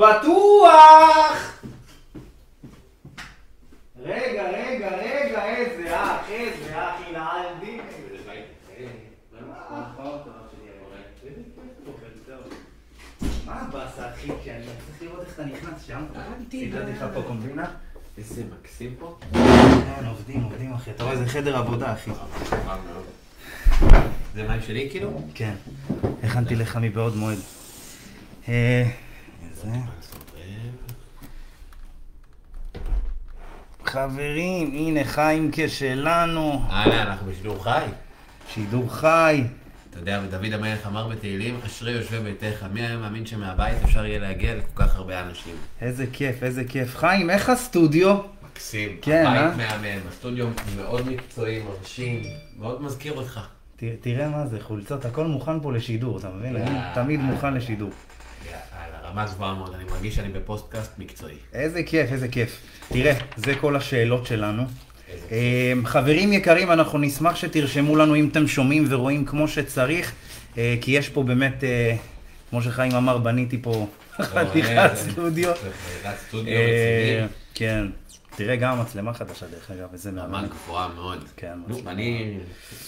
פתוח! רגע, רגע, רגע, איזה אח, איזה אח, הנה אלדי. מה הבאסה, אחי, שאני צריך לראות איך אתה נכנס שם. סידרתי לך פה קומבינה. איזה מקסים פה. כן, עובדים, עובדים, אחי. אתה רואה, זה חדר עבודה, אחי. זה מים שלי כאילו? כן. הכנתי לך מבעוד מועד. אה, זה. חברים, הנה חיימקה שלנו, הלאה, אנחנו בשידור חי. שידור חי. אתה יודע, ודוד המלך אמר בתהילים, אשרי יושבי ביתך. מי היה מאמין שמהבית אפשר יהיה להגיע לכל כך הרבה אנשים? איזה כיף, איזה כיף. חיים, איך הסטודיו? מקסים. כן, אה? הבית מהמם, הסטודיו מאוד מקצועי, מרשים, מאוד מזכיר אותך. ת- תראה מה זה, חולצות, הכל מוכן פה לשידור, אתה מבין? יאללה. תמיד מוכן לשידור. יאללה, רמה גבוהה מאוד, אני מרגיש שאני בפודקאסט מקצועי. איזה כיף, איזה כיף. תראה, זה כל השאלות שלנו. איזה. אה, חברים יקרים, אנחנו נשמח שתרשמו לנו אם אתם שומעים ורואים כמו שצריך, אה, כי יש פה באמת, אה, כמו שחיים אמר, בניתי פה חתיכת אה, סטודיו. חתיכת סטודיו רציני. כן. תראה, גם המצלמה חדשה דרך אגב, וזה רמה מהמם. גבוהה מאוד. כן. אני...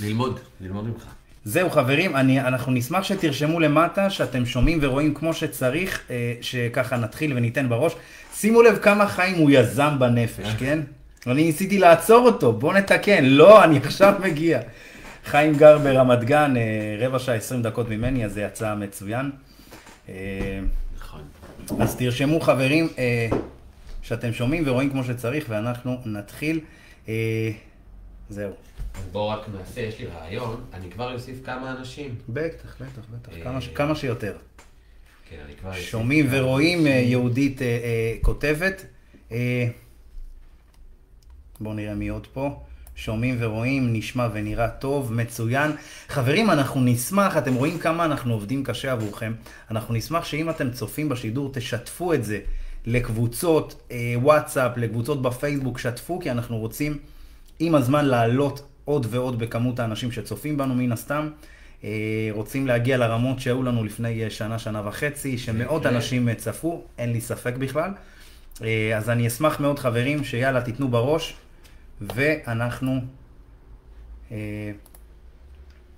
ללמוד, ללמוד ממך. זהו חברים, אני, אנחנו נשמח שתרשמו למטה שאתם שומעים ורואים כמו שצריך, אה, שככה נתחיל וניתן בראש. שימו לב כמה חיים הוא יזם בנפש, כן? אני ניסיתי לעצור אותו, בוא נתקן. לא, אני עכשיו מגיע. חיים גר ברמת גן, אה, רבע שעה, עשרים דקות ממני, אז זה יצא מצוין. אה, נכון. אז תרשמו חברים אה, שאתם שומעים ורואים כמו שצריך, ואנחנו נתחיל. אה, זהו. אז בואו רק נעשה, יש לי רעיון, אני כבר אוסיף כמה אנשים. בטח, בטח, בטח, אה, כמה, שיותר. כן, אני כבר שומעים ורואים, אה. יהודית אה, כותבת. בואו נראה מי עוד פה. שומעים ורואים, נשמע ונראה טוב, מצוין. חברים, אנחנו נשמח, אתם רואים כמה אנחנו עובדים קשה עבורכם. אנחנו נשמח שאם אתם צופים בשידור, תשתפו את זה לקבוצות אה, וואטסאפ, לקבוצות בפייסבוק, שתפו, כי אנחנו רוצים עם הזמן לעלות עוד ועוד בכמות האנשים שצופים בנו מן הסתם. אה, רוצים להגיע לרמות שהיו לנו לפני אה, שנה, שנה וחצי, שמאות. אנשים אה, צפו, אין לי ספק בכלל. אז אני אשמח מאוד חברים, שיאללה תיתנו בראש, ואנחנו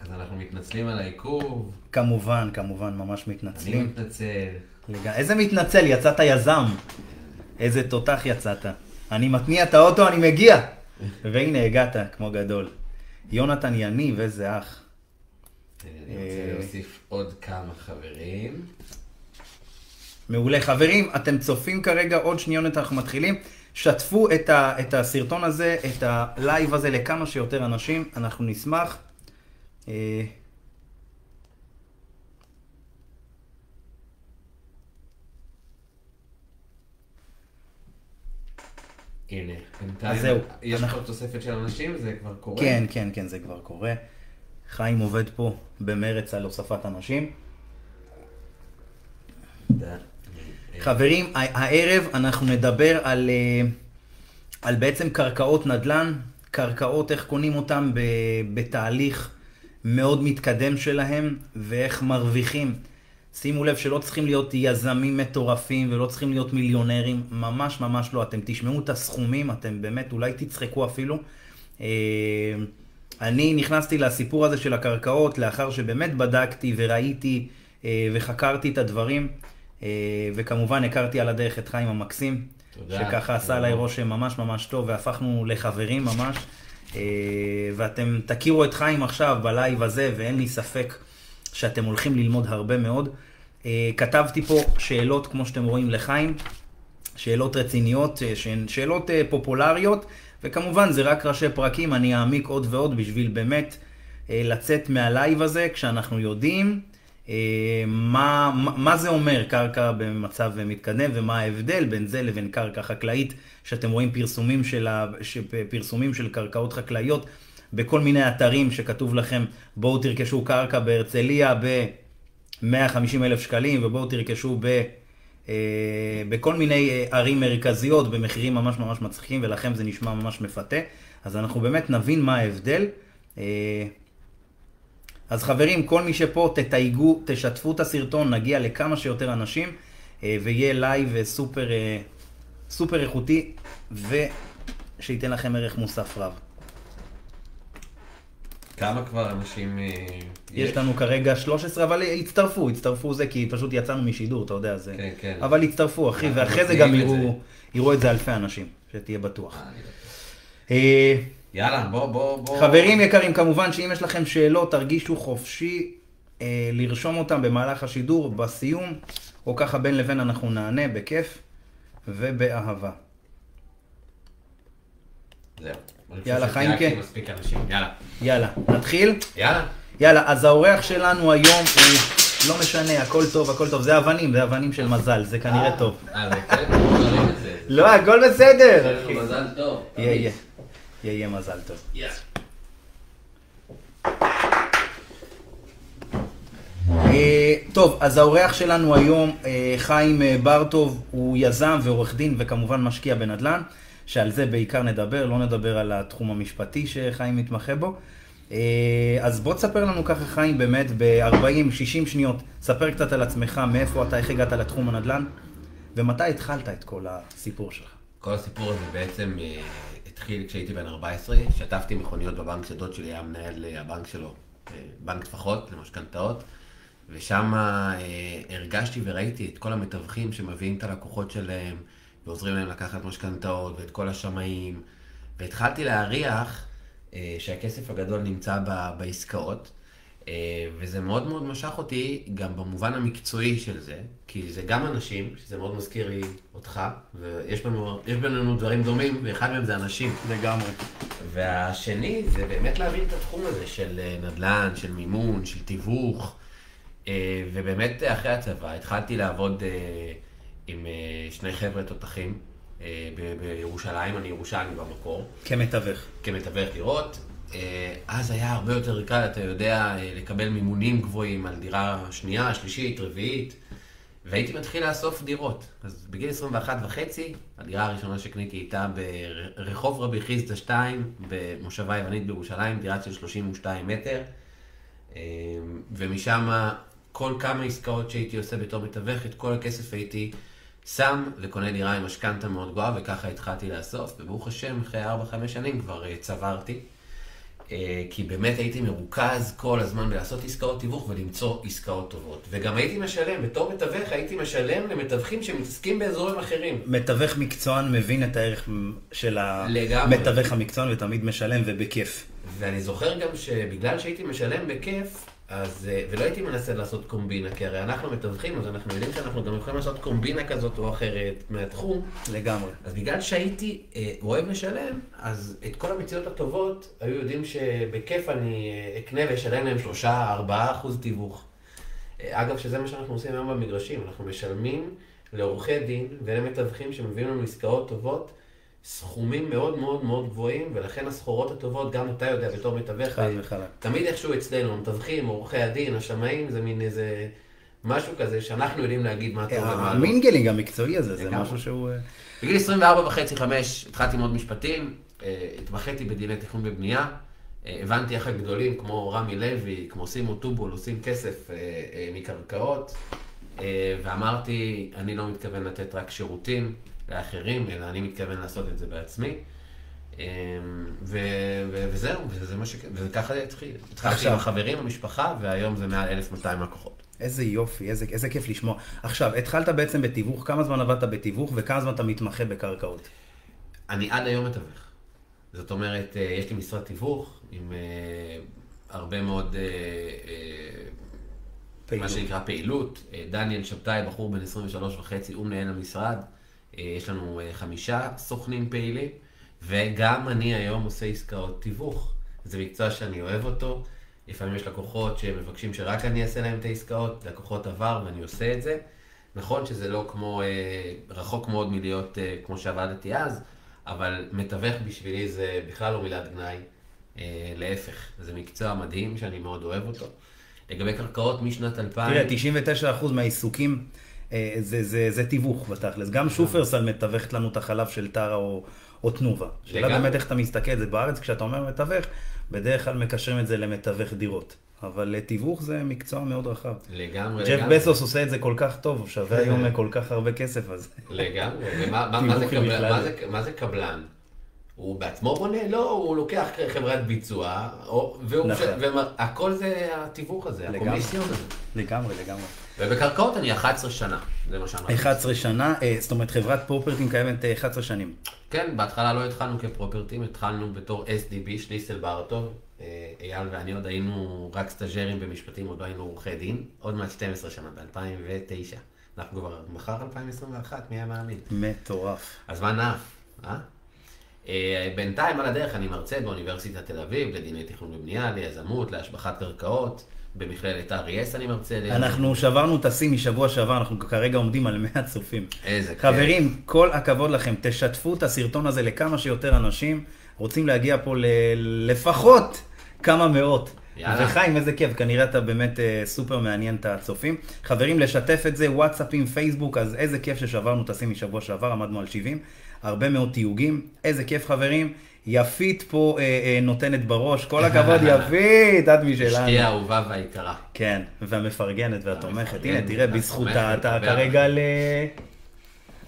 אז אנחנו מתנצלים על העיכוב, כמובן, כמובן, ממש אני מתנצלים. מתנצל. לג... איזה מתנצל, יצאת יזם. איזה תותח יצאת. אני מתניע את האוטו, אני מגיע. והנה הגעת, כמו גדול. יונתן יניב, איזה אח. אני רוצה אה, להוסיף עוד כמה חברים. מעולה. חברים, אתם צופים כרגע, עוד שניונת אנחנו מתחילים. שתפו את, ה, את הסרטון הזה, את הלייב הזה לכמה שיותר אנשים, אנחנו נשמח. הנה, בינתיים. אז זהו, יש אנחנו- כבר תוספת של אנשים, זה כבר קורה. כן, כן, כן, זה כבר קורה. חיים עובד פה במרץ על הוספת אנשים. חברים, הערב אנחנו נדבר על, אה, על בעצם קרקעות נדל"ן, קרקעות, איך קונים אותן בתהליך מאוד מתקדם שלהם, ואיך מרוויחים. שימו לב שלא צריכים להיות יזמים מטורפים ולא צריכים להיות מיליונרים, ממש ממש לא. אתם תשמעו את הסכומים, אתם באמת אולי תצחקו אפילו. אה, אני נכנסתי לסיפור הזה של הקרקעות לאחר שבאמת בדקתי וראיתי אה, וחקרתי את הדברים, אה, וכמובן הכרתי על הדרך את חיים המקסים, תודה. שככה עשה. עליי רושם ממש ממש טוב, והפכנו לחברים ממש. ואתם תכירו את חיים עכשיו בלייב הזה, ואין לי ספק שאתם הולכים ללמוד הרבה מאוד. אה, כתבתי פה שאלות, כמו שאתם רואים, לחיים. שאלות רציניות, אה, שהן שאלות אה, פופולריות, וכמובן זה רק ראשי פרקים, אני אעמיק עוד ועוד בשביל באמת לצאת מהלייב הזה, כשאנחנו יודעים מה, מה, זה אומר קרקע במצב מתקדם, ומה ההבדל בין זה לבין קרקע חקלאית, שאתם רואים פרסומים של, ה, פרסומים של קרקעות חקלאיות בכל מיני אתרים שכתוב לכם, בואו תרכשו קרקע בהרצליה ב-150 אלף שקלים, ובואו תרכשו ב... אה, בכל מיני אה, ערים מרכזיות במחירים ממש ממש מצחיקים ולכם זה נשמע ממש מפתה. אז אנחנו באמת נבין מה ההבדל. אה, אז חברים, כל מי שפה, תתייגו, תשתפו את הסרטון, נגיע לכמה שיותר אנשים. אה, ויהיה לייב אה, סופר, אה, סופר איכותי, ושייתן לכם ערך מוסף רב. כמה כבר אנשים אה, יש לנו כרגע 13, אבל הצטרפו, הצטרפו זה כי פשוט יצאנו משידור, אתה יודע, זה... כן, כן. אבל הצטרפו, אחי, ואחרי זה גם יראו. יראו את זה אלפי אנשים, שתהיה בטוח. אה, אה, יאללה, בוא, בוא, בוא. חברים יקרים, כמובן שאם יש לכם שאלות, תרגישו חופשי אה, לרשום אותם במהלך השידור, בסיום, או ככה בין לבין אנחנו נענה בכיף ובאהבה. זהו. יאללה, חיימקה. אנשים. יאללה. יאללה, נתחיל? יאללה. יאללה, אז האורח שלנו היום הוא, לא משנה, הכל טוב, הכל טוב, זה אבנים, זה אבנים של מזל, זה כנראה אה, טוב. אה, זה כן? לא, הכל בסדר. מזל טוב. יהיה, יהיה. מזל טוב. אה, טוב, אז האורח שלנו היום, אה, חיים בר-טוב, הוא יזם ועורך דין וכמובן משקיע בנדל"ן, שעל זה בעיקר נדבר, לא נדבר על התחום המשפטי שחיים מתמחה בו. אה, אז בוא תספר לנו ככה, חיים, באמת ב-40-60 שניות, ספר קצת על עצמך, מאיפה אתה, איך הגעת לתחום הנדל"ן, ומתי התחלת את כל הסיפור שלך. כל הסיפור הזה בעצם אה, התחיל כשהייתי בן 14, שטפתי מכוניות בבנק שדוד שלי היה מנהל אה, הבנק שלו, בנק טפחות למשכנתאות, ושם הרגשתי וראיתי את כל המתווכים שמביאים את הלקוחות שלהם, ועוזרים להם לקחת משכנתאות, ואת כל השמאים, והתחלתי להריח אה, שהכסף הגדול נמצא ב- בעסקאות. אה, וזה מאוד מאוד משך אותי גם במובן המקצועי של זה, כי זה גם אנשים, שזה מאוד מזכיר לי אותך, ויש יש בינינו דברים דומים, ואחד מהם זה אנשים. לגמרי. והשני זה באמת להבין את התחום הזה של אה, נדל"ן, של מימון, של תיווך. אה, ובאמת אחרי הצבא התחלתי לעבוד אה, עם אה, שני חבר'ה תותחים אה, ב- בירושלים, אני ירושלמי במקור. כמתווך. כמתווך דירות. אה, אז היה הרבה יותר קל, אתה יודע, לקבל מימונים גבוהים על דירה שנייה, שלישית, רביעית, והייתי מתחיל לאסוף דירות. אז בגיל 21 וחצי, הדירה הראשונה שקניתי הייתה ברחוב רבי חיסדא 2, במושבה יוונית בירושלים, דירה של 32 מטר, ומשם כל כמה עסקאות שהייתי עושה בתור מתווך, את כל הכסף הייתי שם וקונה דירה עם משכנתה מאוד גבוהה, וככה התחלתי לאסוף, וברוך השם, אחרי 4-5 שנים כבר אה, צברתי. אה, כי באמת הייתי מרוכז כל הזמן בלעשות עסקאות תיווך ולמצוא עסקאות טובות. וגם הייתי משלם, בתור מתווך הייתי משלם למתווכים שמתעסקים באזורים אחרים. מתווך מקצוען מבין את הערך של. המתווך המקצוען ותמיד משלם ובכיף. ואני זוכר גם שבגלל שהייתי משלם בכיף, אז, אה, ולא הייתי מנסה לעשות קומבינה, כי הרי אנחנו מתווכים, אז אנחנו יודעים שאנחנו גם יכולים לעשות קומבינה כזאת או אחרת מהתחום. לגמרי. אז בגלל שהייתי אה, אוהב לשלם, אז את כל המציאות הטובות היו יודעים שבכיף אני אה, אקנה ואשלם להם 3-4 אחוז תיווך. אה, אגב, שזה מה שאנחנו עושים היום במגרשים, אנחנו משלמים לעורכי דין ולמתווכים שמביאים לנו עסקאות טובות, סכומים מאוד מאוד מאוד גבוהים, ולכן הסחורות הטובות, גם אתה יודע בתור מתווך, חד וחלק. תמיד איכשהו אצלנו, המתווכים, עורכי הדין, השמאים, זה מין איזה משהו כזה שאנחנו יודעים להגיד מה טוב ומה לא. המינגלינג המקצועי הזה, זה. משהו שהוא... אה, בגיל 24 וחצי, 5, התחלתי ללמוד משפטים, אה, התמחיתי בדיני תכנון ובנייה, אה, הבנתי איך הגדולים כמו רמי לוי, כמו סימו טובול, עושים כסף מקרקעות, ואמרתי, אני לא מתכוון לתת רק שירותים לאחרים, אלא אני מתכוון לעשות את זה בעצמי. אה, ו- ו- וזהו, וזה מה ש... וככה זה התחיל. התחלתי. עם החברים, המשפחה, והיום זה מעל 1,200 לקוחות. איזה יופי, איזה, איזה כיף לשמוע. עכשיו, התחלת בעצם בתיווך, כמה זמן עבדת בתיווך וכמה זמן אתה מתמחה בקרקעות? אני עד היום מתווך. זאת אומרת, אה, יש לי משרד תיווך עם אה, הרבה מאוד, אה, פעילות. מה שנקרא פעילות. דניאל שבתאי, בחור בן 23 וחצי, הוא מנהל המשרד. אה, יש לנו אה, חמישה סוכנים פעילים, וגם אני היום עושה עסקאות תיווך. זה מקצוע שאני אוהב אותו. לפעמים יש לקוחות שמבקשים שרק אני אעשה להם את העסקאות, לקוחות עבר ואני עושה את זה. נכון שזה לא כמו, אה, רחוק מאוד מלהיות כמו שעבדתי אז, אבל מתווך בשבילי זה בכלל לא מילת גנאי, להפך, זה מקצוע מדהים שאני מאוד אוהב אותו. לגבי קרקעות משנת 2000, תראה, 99% מהעיסוקים זה, זה, זה תיווך בתכלס. גם שופרסל מתווכת לנו את החלב של טרה או, או תנובה. שאלה. באמת איך אתה מסתכל, זה בארץ, כשאתה אומר מתווך, בדרך כלל מקשרים את זה למתווך דירות. אבל אה, תיווך זה מקצוע מאוד רחב. לגמרי, ג'ף לגמרי. בסוס עושה את זה כל כך טוב, שווה היום כל כך הרבה כסף, אז... לגמרי, ומה מה- מה זה? בכלל. מה זה- מה זה קבלן? הוא בעצמו בונה? לא, הוא לוקח חברת ביצוע, או- והוא- נכון. והכל זה התיווך הזה. הקומיסיון הזה. לגמרי, לגמרי. ובקרקעות אני 11 שנה, זה מה שאמרתי. 11 שנה, אה, זאת אומרת חברת פרופרטים קיימת אה, 11 שנים. כן, בהתחלה לא התחלנו כפרופרטים, התחלנו בתור SDB, שליסל ברטוב. אה, אייל ואני עוד היינו רק סטאג'רים במשפטים, עוד לא היינו עורכי דין. עוד מעט 12 שנה, ב-2009. אנחנו כבר מחר 2021, מי היה מאמין? מטורף. הזמן עף, אה? אה, בינתיים על הדרך אני מרצה באוניברסיטת תל אביב לדיני תכנון ובנייה, ליזמות, להשבחת קרקעות. במכללת אריאס אני מרצה. אנחנו שברנו את השיא משבוע שעבר, אנחנו כרגע עומדים על 100 צופים. איזה כיף. חברים, כל הכבוד לכם, תשתפו את הסרטון הזה לכמה שיותר אנשים. רוצים להגיע פה ל- לפחות כמה מאות. יאללה. וחיים, איזה כיף, כנראה אתה באמת אה, סופר מעניין את הצופים. חברים, לשתף את זה, וואטסאפים, פייסבוק, אז איזה כיף ששברנו את השיא משבוע שעבר, עמדנו על 70. הרבה מאוד תיוגים, איזה כיף חברים. יפית פה אה, אה, נותנת בראש, כל הכבוד יפית, את משלנו. אשתי האהובה והיקרה. כן, והמפרגנת והתומכת. הנה, תראה, בזכותה אתה כרגע על... אה,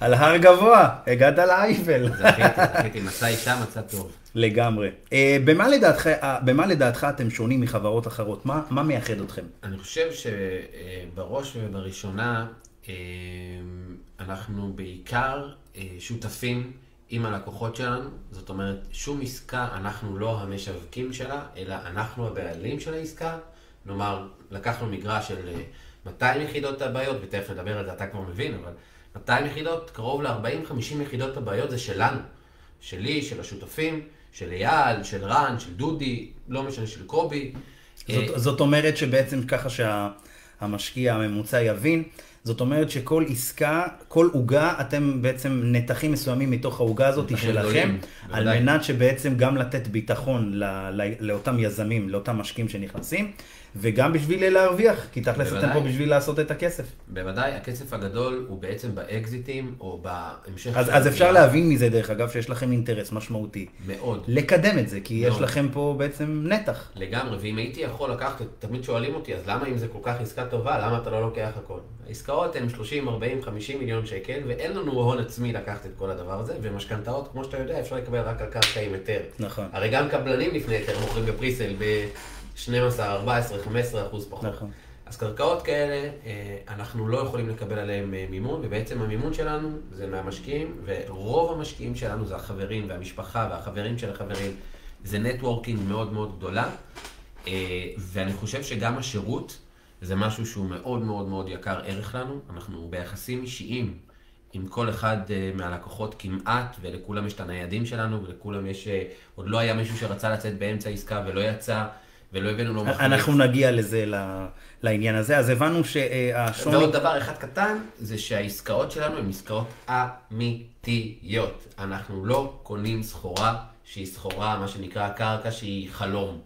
על הר גבוה, הגעת לאייפל. זכיתי, זכיתי, מצא אישה, מצא טוב. לגמרי. אה, במה לדעתך, אה, במה לדעתך אתם שונים מחברות אחרות? מה, מה מייחד אתכם? אני חושב שבראש ובראשונה, אה, אנחנו בעיקר שותפים עם הלקוחות שלנו. זאת אומרת, שום עסקה, אנחנו לא המשווקים שלה, אלא אנחנו הבעלים של העסקה. כלומר, לקחנו מגרש של אה, 200 יחידות הבעיות, ותכף נדבר על זה, אתה כבר מבין, אבל 200 יחידות, קרוב ל-40-50 יחידות הבעיות זה שלנו. שלי, של השותפים, של אייל, של רן, של דודי, לא משנה, של קובי. אה, זאת, זאת אומרת שבעצם ככה שהמשקיע הממוצע יבין, זאת אומרת שכל עסקה, כל עוגה, אתם בעצם נתחים מסוימים מתוך העוגה הזאת שלכם, גדולים, על בוודאי. מנת שבעצם גם לתת ביטחון לאותם יזמים, לאותם משקיעים שנכנסים, וגם בשביל להרוויח, כי תכלס אתם. פה בשביל לעשות את הכסף. בוודאי, הכסף הגדול הוא בעצם באקזיטים, או בהמשך... אז, אז אפשר. להבין מזה, דרך אגב, שיש לכם אינטרס משמעותי. מאוד. לקדם את זה, כי יש מאוד. לכם פה בעצם נתח. לגמרי, ואם הייתי יכול לקחת, תמיד שואלים אותי, אז למה אם זה כל כך עסקה טובה, למה אתה לא לוקח הכל? העסקאות הן 30, 40, 50 מיליון שקל, ואין לנו הון עצמי לקחת את כל הדבר הזה, ומשכנתאות, כמו שאתה יודע, אפשר לקבל רק על קרקע עם היתר. נכון. הרי גם קבלנים לפני היתר מוכרים בפריסל ב-12, 14, 15 אחוז פחות. נכון. אז קרקעות כאלה, אה, אנחנו לא יכולים לקבל עליהן אה, מימון, ובעצם המימון שלנו זה מהמשקיעים, ורוב המשקיעים שלנו זה החברים והמשפחה והחברים של החברים. זה נטוורקינג מאוד מאוד גדולה, אה, ואני חושב שגם השירות זה משהו שהוא מאוד מאוד מאוד יקר ערך לנו. אנחנו ביחסים אישיים עם כל אחד מהלקוחות כמעט, ולכולם יש את הניידים שלנו, ולכולם יש... עוד לא היה מישהו שרצה לצאת באמצע עסקה ולא יצא, ולא הבאנו לו מחליף. אנחנו נגיע לזה, לעניין הזה. אז הבנו שהשוני... ועוד דבר אחד קטן, זה שהעסקאות שלנו הן עסקאות אמיתיות. אנחנו לא קונים סחורה שהיא סחורה, מה שנקרא קרקע שהיא חלום.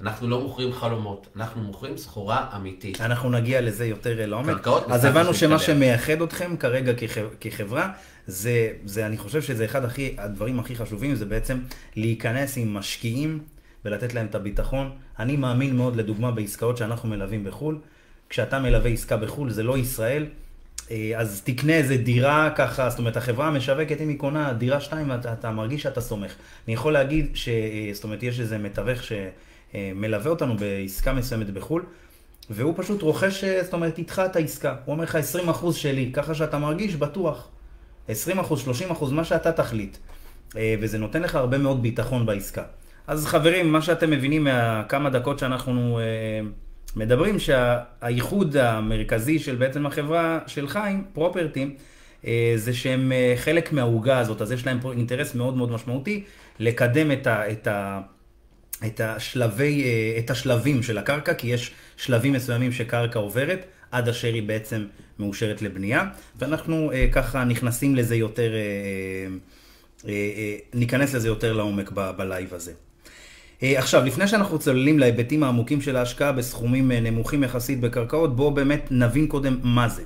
אנחנו לא מוכרים חלומות, אנחנו מוכרים סחורה אמיתית. אנחנו נגיע לזה יותר לעומק. קרקעות אז הבנו שמה. שמייחד אתכם כרגע כח- כחברה, זה, זה, אני חושב שזה אחד הכי, הדברים הכי חשובים, זה בעצם להיכנס עם משקיעים ולתת להם את הביטחון. אני מאמין מאוד, לדוגמה, בעסקאות שאנחנו מלווים בחו"ל. כשאתה מלווה עסקה בחו"ל, זה לא ישראל. אה, אז תקנה איזה דירה ככה, זאת אומרת, החברה המשווקת, אם היא קונה דירה שתיים, אתה, אתה מרגיש שאתה סומך. אני יכול להגיד ש... אה, זאת אומרת, יש איזה מתווך שמלווה אותנו בעסקה מסוימת בחו"ל, והוא פשוט רוכש, אה, זאת אומרת, איתך את העסקה. הוא אומר לך 20% שלי, ככה שאתה מרגיש בטוח. 20%, 30%, מה שאתה תחליט. אה, וזה נותן לך הרבה מאוד ביטחון בעסקה. אז חברים, מה שאתם מבינים מהכמה דקות שאנחנו אה, מדברים, שהייחוד המרכזי של בעצם החברה של חיים, פרופרטים, אה, זה שהם אה, חלק מהעוגה הזאת, אז יש להם פה אינטרס מאוד מאוד משמעותי לקדם את ה... את ה את, השלבי, אה, את השלבים של הקרקע, כי יש שלבים מסוימים שקרקע עוברת, עד אשר היא בעצם מאושרת לבנייה, ואנחנו אה, ככה נכנסים לזה יותר, אה, אה, אה, ניכנס לזה יותר לעומק בלייב הזה. אה, עכשיו, לפני שאנחנו צוללים להיבטים העמוקים של ההשקעה בסכומים אה, נמוכים יחסית בקרקעות, בואו באמת נבין קודם מה זה.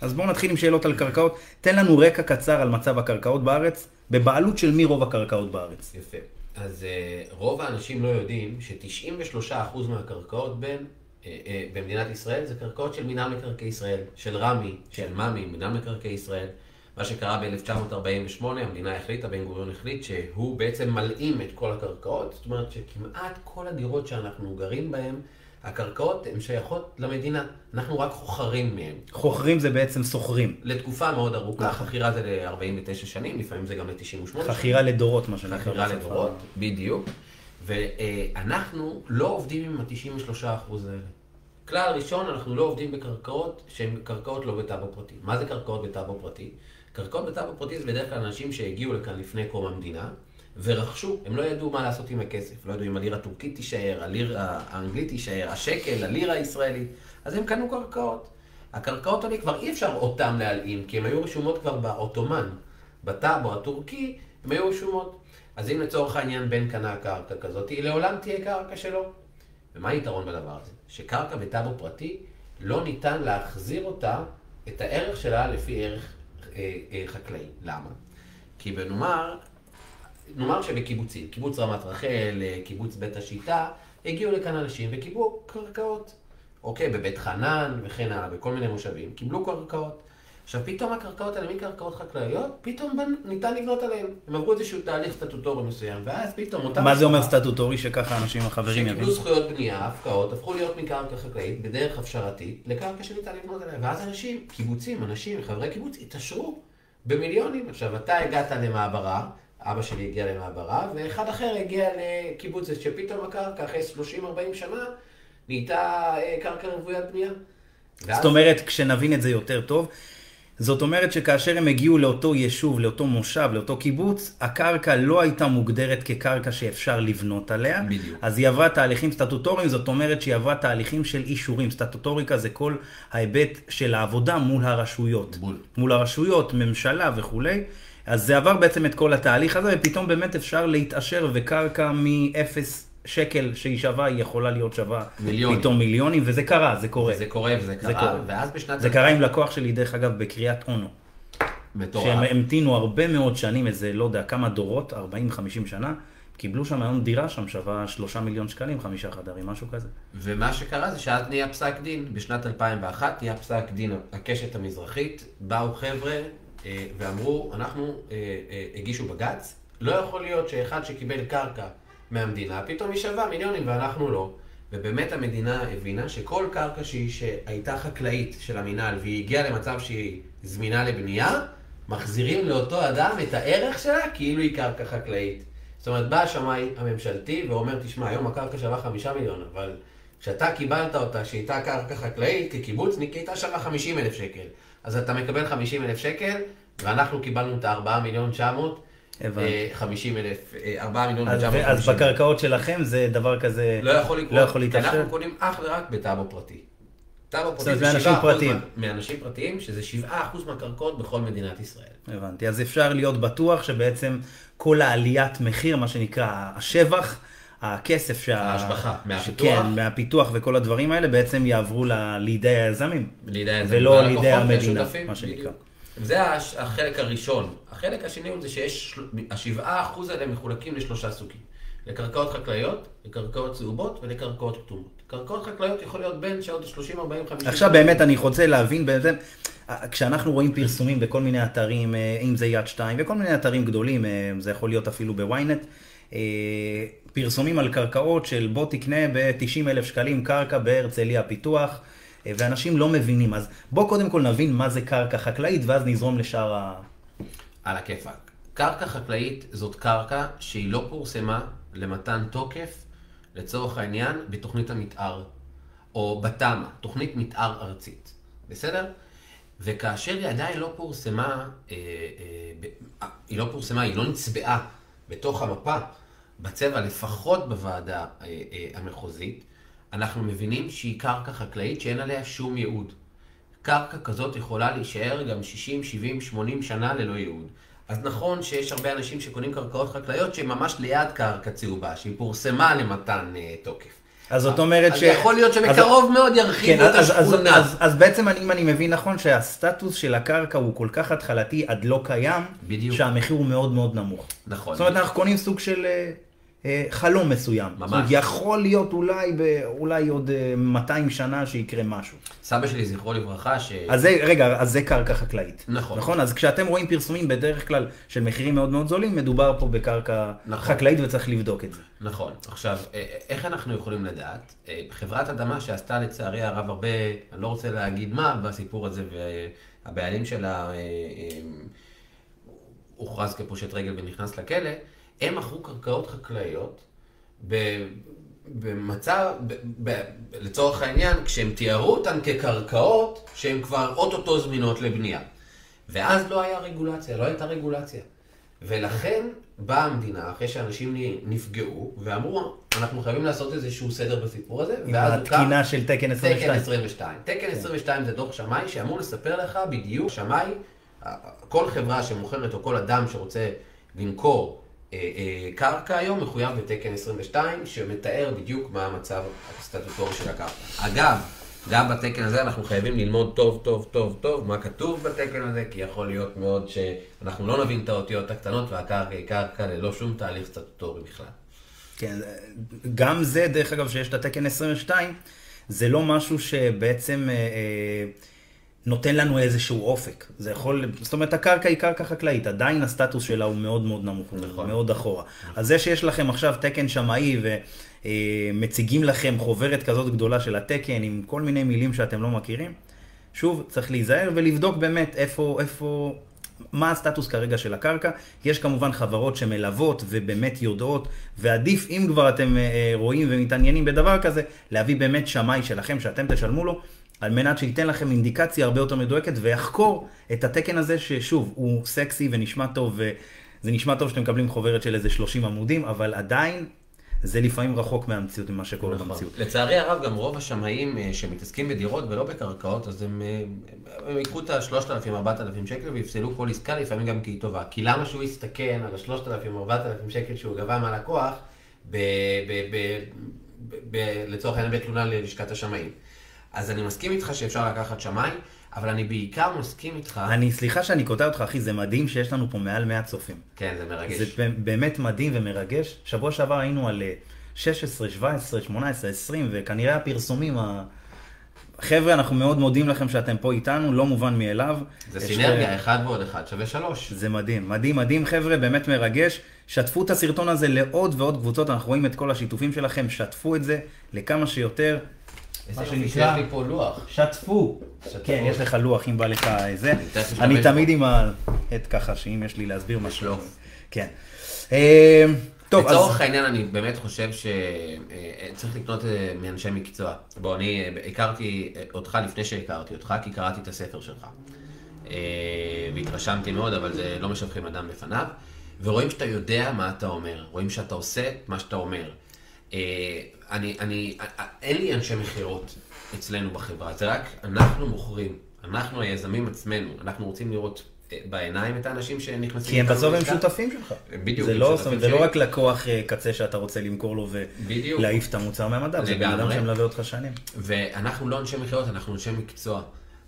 אז בואו נתחיל עם שאלות על קרקעות. תן לנו רקע קצר על מצב הקרקעות בארץ, בבעלות של מי רוב הקרקעות בארץ. יפה. אז uh, רוב האנשים לא יודעים ש-93% מהקרקעות בין אה, אה, במדינת ישראל זה קרקעות של מינהל מקרקעי ישראל, של רמ"י, של ממ"י, מינהל מקרקעי ישראל. מה שקרה ב-1948, המדינה החליטה, בן גוריון החליט, שהוא בעצם מלאים את כל הקרקעות, זאת אומרת שכמעט כל הדירות שאנחנו גרים בהן, הקרקעות הן שייכות למדינה, אנחנו רק חוכרים מהן. חוכרים זה בעצם סוחרים. לתקופה מאוד ארוכה, חכירה זה ל-49 שנים, לפעמים זה גם ל-98 שנים. חכירה לדורות, מה שנקרא. חכירה. לדורות, בדיוק. ואנחנו לא עובדים עם ה-93% האלה. כלל ראשון, אנחנו לא עובדים בקרקעות שהן קרקעות לא בטאבו פרטי. מה זה קרקעות בטאבו פרטי? קרקעות בטאבו פרטי זה בדרך כלל אנשים שהגיעו לכאן לפני קום המדינה, ורכשו, הם לא ידעו מה לעשות עם הכסף. לא ידעו אם הלירה הטורקית תישאר, הלירה האנגלית תישאר, השקל, הלירה הישראלית. אז הם קנו קרקעות. הקרקעות האלה כבר אי אפשר אותם להלאים, כי הן היו רשומות כבר בעות'מאן. בטאבו הטורקי, הן היו רשומות. אז אם לצורך העניין בן קנה קרקע כזאת, היא לעולם תהיה קרקע שלו. ומה היתרון בדבר הזה? שקרקע בטאבו פרטי, לא ניתן להחזיר אותה, את הערך שלה לפי ערך חקלאי. למה? כי בנאמר, נאמר שבקיבוצים, קיבוץ רמת רחל, אה, קיבוץ בית השיטה, הגיעו לכאן אנשים וקיבלו קרקעות. אוקיי, בבית חנן וכן הלאה, בכל מיני מושבים, קיבלו קרקעות. עכשיו, פתאום הקרקעות האלה, מקרקעות חקלאיות, פתאום בנ- ניתן לבנות עליהן. הם עברו איזשהו תהליך סטטוטורי מסוים, ואז פתאום אותם... מה זה אומר סטטוטורי שככה אנשים החברים שקיבלו יבינו? זכויות בנייה, הפקעות, הפכו להיות מקרקע חקלאית בדרך הפשרתית לקרקע שניתן לבנות עליה. ואז אנשים, קיבוצים, אנשים, חברי קיבוץ, התעשרו במיליונים. עכשיו, אתה הגעת למעברה, אבא שלי הגיע למעברה, ואחד אחר הגיע לקיבוץ, שפתאום הקרקע אחרי 30-40 שנה נהייתה אה, קרקע רוויית בנייה. ואז- זאת אומרת, כשנבין את זה יותר טוב, זאת אומרת שכאשר הם הגיעו לאותו יישוב, לאותו מושב, לאותו קיבוץ, הקרקע לא הייתה מוגדרת כקרקע שאפשר לבנות עליה. בדיוק. אז היא עברה תהליכים סטטוטוריים, זאת אומרת שהיא עברה תהליכים של אישורים. סטטוטוריקה זה כל ההיבט של העבודה מול הרשויות. בול. מול הרשויות, ממשלה וכולי. אז זה עבר בעצם את כל התהליך הזה, ופתאום באמת אפשר להתעשר, וקרקע מאפס שקל שהיא שווה, היא יכולה להיות שווה מיליונים. פתאום מיליונים, וזה קרה, זה קורה. זה קורה וזה זה קרה, קורה. ואז בשנת... זה קרה עם לקוח שלי, דרך אגב, בקריית אונו. מטורף. שהם המתינו הרבה מאוד שנים, איזה, לא יודע, כמה דורות, 40-50 שנה, קיבלו שם היום דירה שם שווה 3 מיליון שקלים, חמישה חדרים, משהו כזה. ומה שקרה זה שאז נהיה פסק דין, בשנת 2001 נהיה פסק דין הקשת המזרחית, באו חבר'ה אה, ואמרו, אנחנו אה, אה, הגישו בג"ץ, לא יכול להיות שאחד שקיבל קרקע מהמדינה, פתאום היא שווה מיליונים ואנחנו לא. ובאמת המדינה הבינה שכל קרקע שהיא, שהייתה חקלאית של המינהל והיא הגיעה למצב שהיא זמינה לבנייה, מחזירים לאותו אדם את הערך שלה כאילו היא קרקע חקלאית. זאת אומרת, בא השמאי הממשלתי ואומר, תשמע, היום הקרקע שווה חמישה מיליון, אבל כשאתה קיבלת אותה שהייתה קרקע חקלאית, כקיבוץ, היא הייתה שווה 50 אלף שקל. אז אתה מקבל 50 אלף שקל, ואנחנו קיבלנו את ה-4 מיליון 900, הבנתי. אה, 50 אלף, אה, 4 מיליון אז, 950. אז בקרקעות שלכם זה דבר כזה... לא יכול לקרות, לא יכול להתאפשר. אנחנו קונים אך ורק בטאבו פרטי. טאבו פרטי זה מאנשים 7% פרטיים. מאנשים פרטיים, שזה 7% מהקרקעות בכל מדינת ישראל. הבנתי. אז אפשר להיות בטוח שבעצם כל העליית מחיר, מה שנקרא השבח, הכסף שה... ההשבחה, מהפיתוח. כן, מהפיתוח וכל הדברים האלה, בעצם יעברו לידי היזמים. לידי היזמים ולא לידי המדינה, מה שנקרא. בדיוק. זה החלק הראשון. החלק השני הוא זה שיש, השבעה אחוז האלה מחולקים לשלושה סוגים. לקרקעות חקלאיות, לקרקעות צהובות ולקרקעות כתומות. קרקעות חקלאיות יכול להיות בין שעוד 30, 40, 50... עכשיו באמת אני רוצה להבין בעצם, כשאנחנו רואים פרסומים בכל מיני אתרים, אה, אם זה יד שתיים וכל מיני אתרים גדולים, אה, זה יכול להיות אפילו בוויינט, אה, פרסומים על קרקעות של בוא תקנה ב-90 אלף שקלים קרקע בהרצליה פיתוח, ואנשים לא מבינים. אז בוא קודם כל נבין מה זה קרקע חקלאית ואז נזרום לשאר ה... על הכיפאק. קרקע חקלאית זאת קרקע שהיא לא פורסמה למתן תוקף, לצורך העניין, בתוכנית המתאר, או בתמ"א, תוכנית מתאר ארצית. בסדר? וכאשר היא עדיין לא פורסמה, אה, אה, היא לא פורסמה, היא לא נצבעה בתוך המפה, בצבע, לפחות בוועדה אה, המחוזית, אנחנו מבינים שהיא קרקע חקלאית שאין עליה שום ייעוד. קרקע כזאת יכולה להישאר גם 60, 70, 80 שנה ללא ייעוד. אז נכון שיש הרבה אנשים שקונים קרקעות חקלאיות שהן ממש ליד קרקע צהובה, שהיא פורסמה למתן אה, תוקף. אז זאת אומרת אז ש... יכול להיות שבקרוב מאוד כן, ירחיבו את אז, אז, השכונה. אז, אז בעצם אני- אם אני מבין נכון שהסטטוס של הקרקע הוא כל כך התחלתי עד לא קיים, בדיוק. שהמחיר הוא מאוד מאוד נמוך. נכון. זאת אומרת אנחנו קונים סוג של אה, חלום מסוים. ממש. זאת אומרת, יכול להיות אולי, ב, אולי עוד אה, 200 שנה שיקרה משהו. סבא שלי, זכרו לברכה, ש... אז זה, רגע, אז זה קרקע חקלאית. נכון. נכון? אז כשאתם רואים פרסומים בדרך כלל של מחירים מאוד מאוד זולים, מדובר פה בקרקע נכון. חקלאית וצריך לבדוק את זה. נכון. עכשיו, אה, איך אנחנו יכולים לדעת? אה, חברת אדמה שעשתה לצערי הרב הרבה, אני לא רוצה להגיד מה בסיפור הזה, והבעלים שלה אה, אה, הוכרז כפושט רגל ונכנס לכלא, הם מכרו קרקעות חקלאיות ב- במצב, ב- ב- לצורך העניין, כשהם תיארו אותן כקרקעות שהן כבר אוטוטו זמינות לבנייה. ואז לא היה רגולציה, לא הייתה רגולציה. ולכן באה המדינה, אחרי שאנשים נפגעו, ואמרו, אנחנו חייבים לעשות איזשהו סדר בסיפור הזה, עם התקינה של תקן 22. תקן 22. תקן 22 זה דוח שמאי שאמור לספר לך בדיוק, שמאי, כל חברה שמוכרת או כל אדם שרוצה למכור קרקע היום מחויב בתקן 22, שמתאר בדיוק מה המצב הסטטוטורי של הקרקע. אגב, גם בתקן הזה אנחנו חייבים ללמוד טוב טוב טוב טוב מה כתוב בתקן הזה, כי יכול להיות מאוד שאנחנו לא נבין את האותיות הקטנות והקרקע היא קרקע ללא שום תהליך סטטוטורי בכלל. כן, גם זה, דרך אגב, שיש את התקן 22, זה לא משהו שבעצם אה, אה, נותן לנו איזשהו אופק. זה יכול, זאת אומרת, הקרקע היא קרקע חקלאית, עדיין הסטטוס שלה הוא מאוד מאוד נמוך, נכון. מאוד אחורה. אז זה שיש לכם עכשיו תקן שמאי ומציגים לכם חוברת כזאת גדולה של התקן עם כל מיני מילים שאתם לא מכירים, שוב, צריך להיזהר ולבדוק באמת איפה, איפה, מה הסטטוס כרגע של הקרקע. יש כמובן חברות שמלוות ובאמת יודעות, ועדיף אם כבר אתם אה, רואים ומתעניינים בדבר כזה, להביא באמת שמאי שלכם שאתם תשלמו לו, על מנת שייתן לכם אינדיקציה הרבה יותר מדויקת ויחקור את התקן הזה, ששוב, הוא סקסי ונשמע טוב, וזה נשמע טוב שאתם מקבלים חוברת של איזה 30 עמודים, אבל עדיין זה לפעמים רחוק מהמציאות ממה שקורה נכון. במציאות. לצערי הרב, גם רוב השמאים אה, שמתעסקים בדירות ולא בקרקעות, אז הם, אה, הם ייקחו את ה-3,000-4,000 שקל ויפסלו כל עסקה, לפעמים גם כי היא טובה. כי למה שהוא יסתכן על ה-3,000-4,000 שקל שהוא גבה מהלקוח, ב- ב- ב- ב- ב- לצורך העניין בתלונה ללשכת השמאים. אז אני מסכים איתך שאפשר לקחת שמאי, אבל אני בעיקר מסכים איתך... אני, סליחה שאני קוטע אותך, אחי, זה מדהים שיש לנו פה מעל 100 צופים. כן, זה מרגש. זה באמת מדהים ומרגש. שבוע שעבר היינו על אה, 16, 17, 18, 20, וכנראה הפרסומים, ה... חבר'ה, אנחנו מאוד מודים לכם שאתם פה איתנו, לא מובן מאליו. זה סינרגיה, אה, אחד ועוד אחד שווה שלוש. זה מדהים, מדהים, מדהים חבר'ה, באמת מרגש. שתפו את הסרטון הזה לעוד ועוד קבוצות, אנחנו רואים את כל השיתופים שלכם, שתפו את זה לכמה שיותר. מה שנקרא- לי פה לוח. שתפו. כן, יש לך לוח אם בא לך זה. אני. תמיד עם העט ככה, שאם יש לי להסביר משהו. כן. אה, טוב, אז... לצורך העניין אני באמת חושב שצריך לקנות אה, מאנשי מקצוע. בוא, אני אה, הכרתי אה, אותך לפני שהכרתי אותך, כי קראתי את הספר שלך. אה, והתרשמתי מאוד, אבל זה לא משבחים אדם לפניו. ורואים שאתה יודע מה אתה אומר, רואים שאתה עושה מה שאתה אומר. אה, אני, אני, אה, אין לי אנשי מכירות אצלנו בחברה, זה רק אנחנו מוכרים, אנחנו היזמים עצמנו, אנחנו רוצים לראות אה, בעיניים את האנשים שנכנסים כי הם בסוף הם. שותפים שלך. בדיוק, זה לא, זאת אומרת, זה לא. רק לקוח אה, קצה שאתה רוצה למכור לו. ולהעיף את המוצר מהמדף, זה בן אדם. שמלווה אותך שנים. ואנחנו לא אנשי מכירות, אנחנו אנשי מקצוע.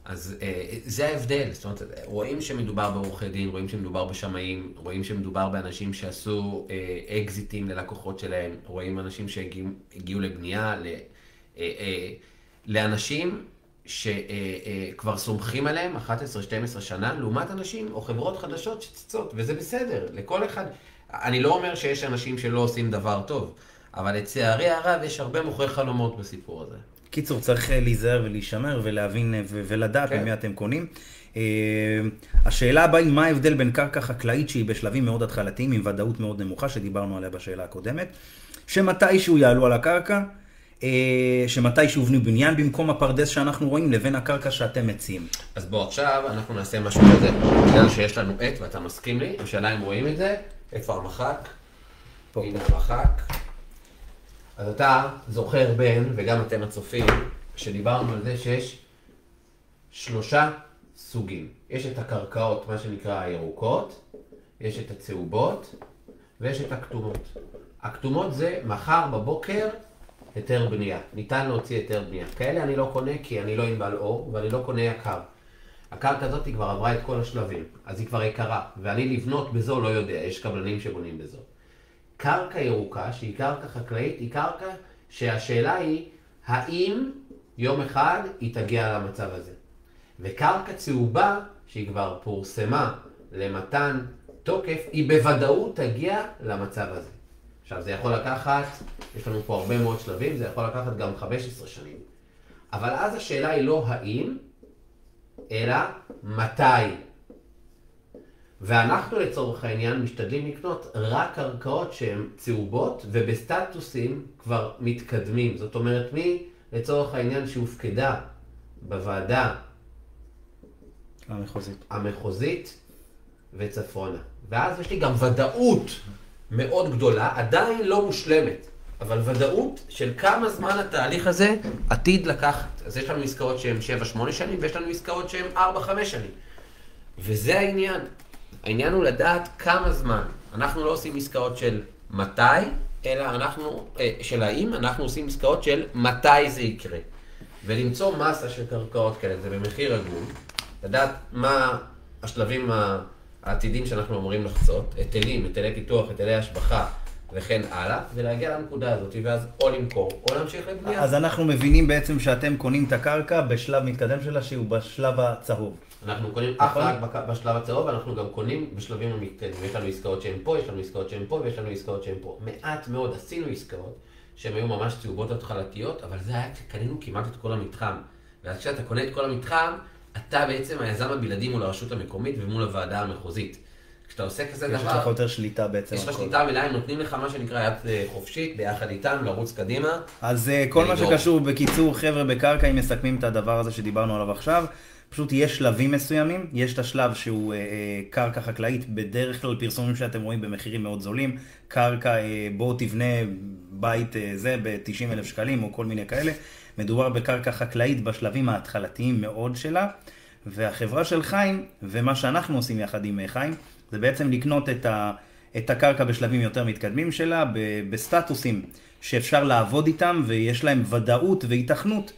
אז אה, זה ההבדל, זאת אומרת, רואים שמדובר בעורכי דין, רואים שמדובר בשמאים, רואים שמדובר באנשים שעשו אה, אקזיטים ללקוחות שלהם, רואים אנשים שהגיעו הגיעו לבנייה, ל, אה, אה, לאנשים שכבר אה, סומכים עליהם 11-12 שנה, לעומת אנשים או חברות חדשות שצצות, וזה בסדר, לכל אחד. אני לא אומר שיש אנשים שלא עושים דבר טוב, אבל לצערי הרב יש הרבה מוכרי חלומות בסיפור הזה. קיצור, צריך אה, להיזהר ולהישמר ולהבין אה, ולדעת כן. ממי אתם קונים. אה, השאלה הבאה היא מה ההבדל בין קרקע חקלאית שהיא בשלבים מאוד התחלתיים עם ודאות מאוד נמוכה, שדיברנו עליה בשאלה הקודמת, שמתישהו יעלו על הקרקע, שמתישהו יבנו בניין במקום הפרדס שאנחנו רואים, לבין הקרקע שאתם מציעים. אז בוא עכשיו אנחנו נעשה משהו כזה, בגלל שיש לנו עט ואתה מסכים לי, השאלה אם רואים את זה, איפה המחק? פה, הנה המחק. אז אתה זוכר בין, וגם אתם הצופים, שדיברנו על זה שיש שלושה סוגים. יש את הקרקעות, מה שנקרא הירוקות, יש את הצהובות, ויש את הכתומות. הכתומות זה מחר בבוקר היתר בנייה. ניתן להוציא היתר בנייה. כאלה אני לא קונה כי אני לא עם בעל אור ואני לא קונה יקר. הקרקע הזאת היא כבר עברה את כל השלבים, אז היא כבר יקרה, ואני לבנות בזול לא יודע, יש קבלנים שבונים בזול. קרקע ירוקה, שהיא קרקע חקלאית, היא קרקע שהשאלה היא, האם יום אחד היא תגיע למצב הזה. וקרקע צהובה, שהיא כבר פורסמה למתן תוקף, היא בוודאות תגיע למצב הזה. עכשיו, זה יכול לקחת, יש לנו פה הרבה מאוד שלבים, זה יכול לקחת גם 15 שנים. אבל אז השאלה היא לא האם, אלא מתי. ואנחנו לצורך העניין משתדלים לקנות רק קרקעות שהן צהובות ובסטטוסים כבר מתקדמים. זאת אומרת, מי לצורך העניין שהופקדה בוועדה המחוזית. המחוזית וצפונה. ואז יש לי גם ודאות מאוד גדולה, עדיין לא מושלמת, אבל ודאות של כמה זמן התהליך הזה עתיד לקחת. אז יש לנו עסקאות שהן 7-8 שנים, ויש לנו עסקאות שהן 4-5 שנים. וזה העניין. העניין הוא לדעת כמה זמן. אנחנו לא עושים עסקאות של מתי, אלא אנחנו, אה, של האם, אנחנו עושים עסקאות של מתי זה יקרה. ולמצוא מסה של קרקעות כאלה, זה במחיר הגון, לדעת מה השלבים העתידים שאנחנו אמורים לחצות, היטלים, היטלי פיתוח, היטלי השבחה וכן הלאה, ולהגיע לנקודה הזאת, ואז או למכור, או להמשיך לבנייה. אז אנחנו מבינים בעצם שאתם קונים את הקרקע בשלב מתקדם שלה, שהוא בשלב הצהוב. אנחנו קונים אך ורק בק- בשלב הצהוב, ואנחנו גם קונים בשלבים המתקדמים. יש לנו עסקאות שהן פה, יש לנו עסקאות שהן פה, ויש לנו עסקאות שהן פה. מעט מאוד עשינו עסקאות שהן היו ממש צהובות התחלתיות, אבל זה היה כשקנינו כמעט את כל המתחם. ואז כשאתה קונה את כל המתחם, אתה בעצם היזם הבלעדי מול הרשות המקומית ומול הוועדה המחוזית. כשאתה עושה כזה יש דבר... לך יותר שליטה בעצם. יש לך. שליטה מלאה, הם נותנים לך מה שנקרא יד אה, חופשית ביחד איתם, לרוץ קדימה. אז אה, כל מה. שקשור, בקיצור, חבר'ה בקרקע, אם מסכמים את הדבר הזה שדיברנו עליו עכשיו, פשוט יש שלבים מסוימים, יש את השלב שהוא אה, אה, קרקע חקלאית, בדרך כלל פרסומים שאתם רואים במחירים מאוד זולים, קרקע, אה, בואו תבנה בית אה, זה ב-90 אלף שקלים או כל מיני כאלה, מדובר בקרקע חקלאית בשלבים ההתחלתיים מאוד שלה, והחברה של חיים, ומה שאנחנו עושים יחד עם אה, חיים, זה בעצם לקנות את ה... את הקרקע בשלבים יותר מתקדמים שלה, ב- בסטטוסים שאפשר לעבוד איתם ויש להם ודאות והיתכנות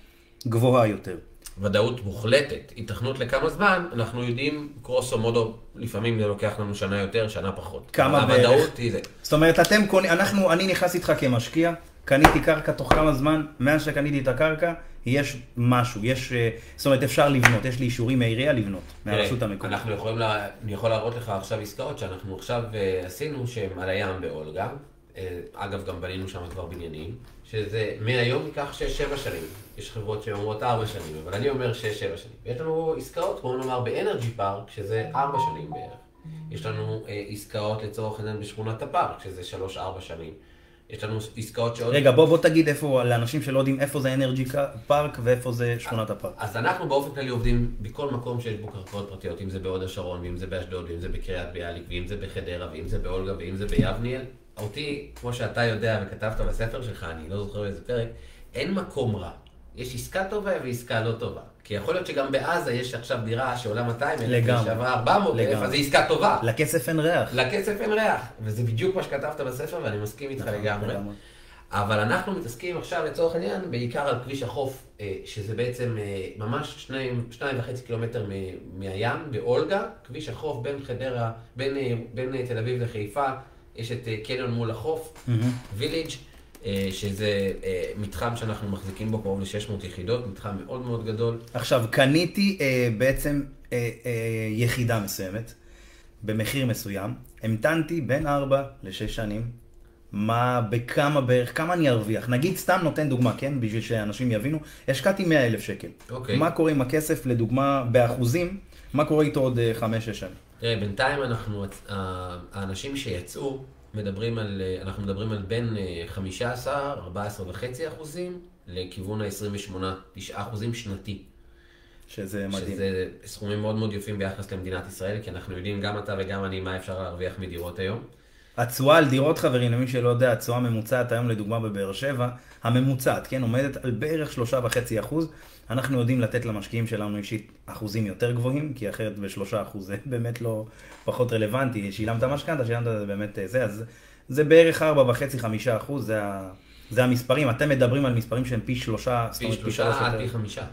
גבוהה יותר. ודאות מוחלטת, היתכנות לכמה זמן, אנחנו יודעים, קרוסו מודו, לפעמים זה לוקח לנו שנה יותר, שנה פחות. כמה בערך? הוודאות היא זה. זאת אומרת, אתם קונים, אנחנו, אני נכנס איתך כמשקיע, קניתי קרקע תוך כמה זמן, מאז שקניתי את הקרקע, יש משהו, יש, אה, זאת אומרת, אפשר לבנות, יש לי אישורים מהעירייה לבנות, מהרשות המקומית. אנחנו יכולים, לה, אני יכול להראות לך עכשיו עסקאות שאנחנו עכשיו אה, עשינו, שהן על הים באולגה. אה, אגב, גם בנינו שם כבר בניינים, שזה מהיום ייקח 6-7 שנים. יש חברות שאומרות 4 שנים, אבל אני אומר 6-7 שנים. יש לנו עסקאות, כמו נאמר באנרג'י פארק, שזה 4 שנים בערך. יש לנו אה, עסקאות לצורך העניין בשכונת הפארק, שזה 3-4 שנים. יש לנו עסקאות שעוד... רגע, בוא, בוא תגיד איפה, לאנשים שלא יודעים איפה זה אנרג'י פארק ואיפה זה שכונת הפארק. אז אנחנו באופן כללי עובדים בכל מקום שיש בו קרקעות פרטיות, אם זה בהוד השרון, ואם זה באשדוד, ואם זה בקריית ביאליק, ואם זה בחדרה, ואם זה באולגה, ואם זה ביבניאל. אותי, כמו שאתה יודע וכתבת בספר שלך, אני לא זוכר באיזה פרק, אין מקום רע. יש עסקה טובה ועסקה לא טובה. כי יכול להיות שגם בעזה יש עכשיו דירה שעולה 200 אלף. שעברה 400 אלף. אז זו עסקה טובה. לכסף אין ריח. לכסף אין ריח. וזה בדיוק מה שכתבת בספר, ואני מסכים איתך נכון, לגמרי. אבל אנחנו מתעסקים עכשיו לצורך העניין בעיקר על כביש החוף, אה, שזה בעצם אה, ממש שניים, שניים וחצי קילומטר מהים, באולגה, כביש החוף בין חדרה, בין, אה, בין תל אביב לחיפה, יש את אה, קניון מול החוף. ויליג', אה, שזה אה, מתחם שאנחנו מחזיקים בו קרוב ל-600 יחידות, מתחם מאוד מאוד גדול. עכשיו, קניתי בעצם יחידה מסוימת, במחיר מסוים, המתנתי בין 4 ל-6 שנים, מה, בכמה בערך, כמה אני ארוויח? נגיד, סתם נותן דוגמה, כן? בשביל שאנשים יבינו, השקעתי 100 אלף שקל. אוקיי. מה קורה עם הכסף, לדוגמה, באחוזים, מה קורה איתו עוד 5-6 שנים? תראה, בינתיים אנחנו, ה- האנשים שיצאו, מדברים על, אה, אנחנו מדברים על בין אה, 15, 14 וחצי אחוזים, לכיוון ה-28, 9 אחוזים שנתי. שזה מדהים. שזה סכומים מאוד מאוד יפים ביחס למדינת ישראל, כי אנחנו יודעים, גם אתה וגם אני, מה אפשר להרוויח מדירות היום. התשואה על דירות, חברים, למי שלא יודע, התשואה הממוצעת היום, לדוגמה בבאר שבע, הממוצעת, כן, עומדת על בערך שלושה וחצי אחוז. אנחנו יודעים לתת למשקיעים שלנו אישית אחוזים יותר גבוהים, כי אחרת בשלושה אחוז זה באמת לא פחות רלוונטי. שילמת משכנתה, שילמת זה באמת אה, זה, אז זה בערך ארבע וחצי, חמישה אחוז, זה, המספרים. אתם מדברים על מספרים שהם פי שלושה, פי שלושה עד. פי חמישה.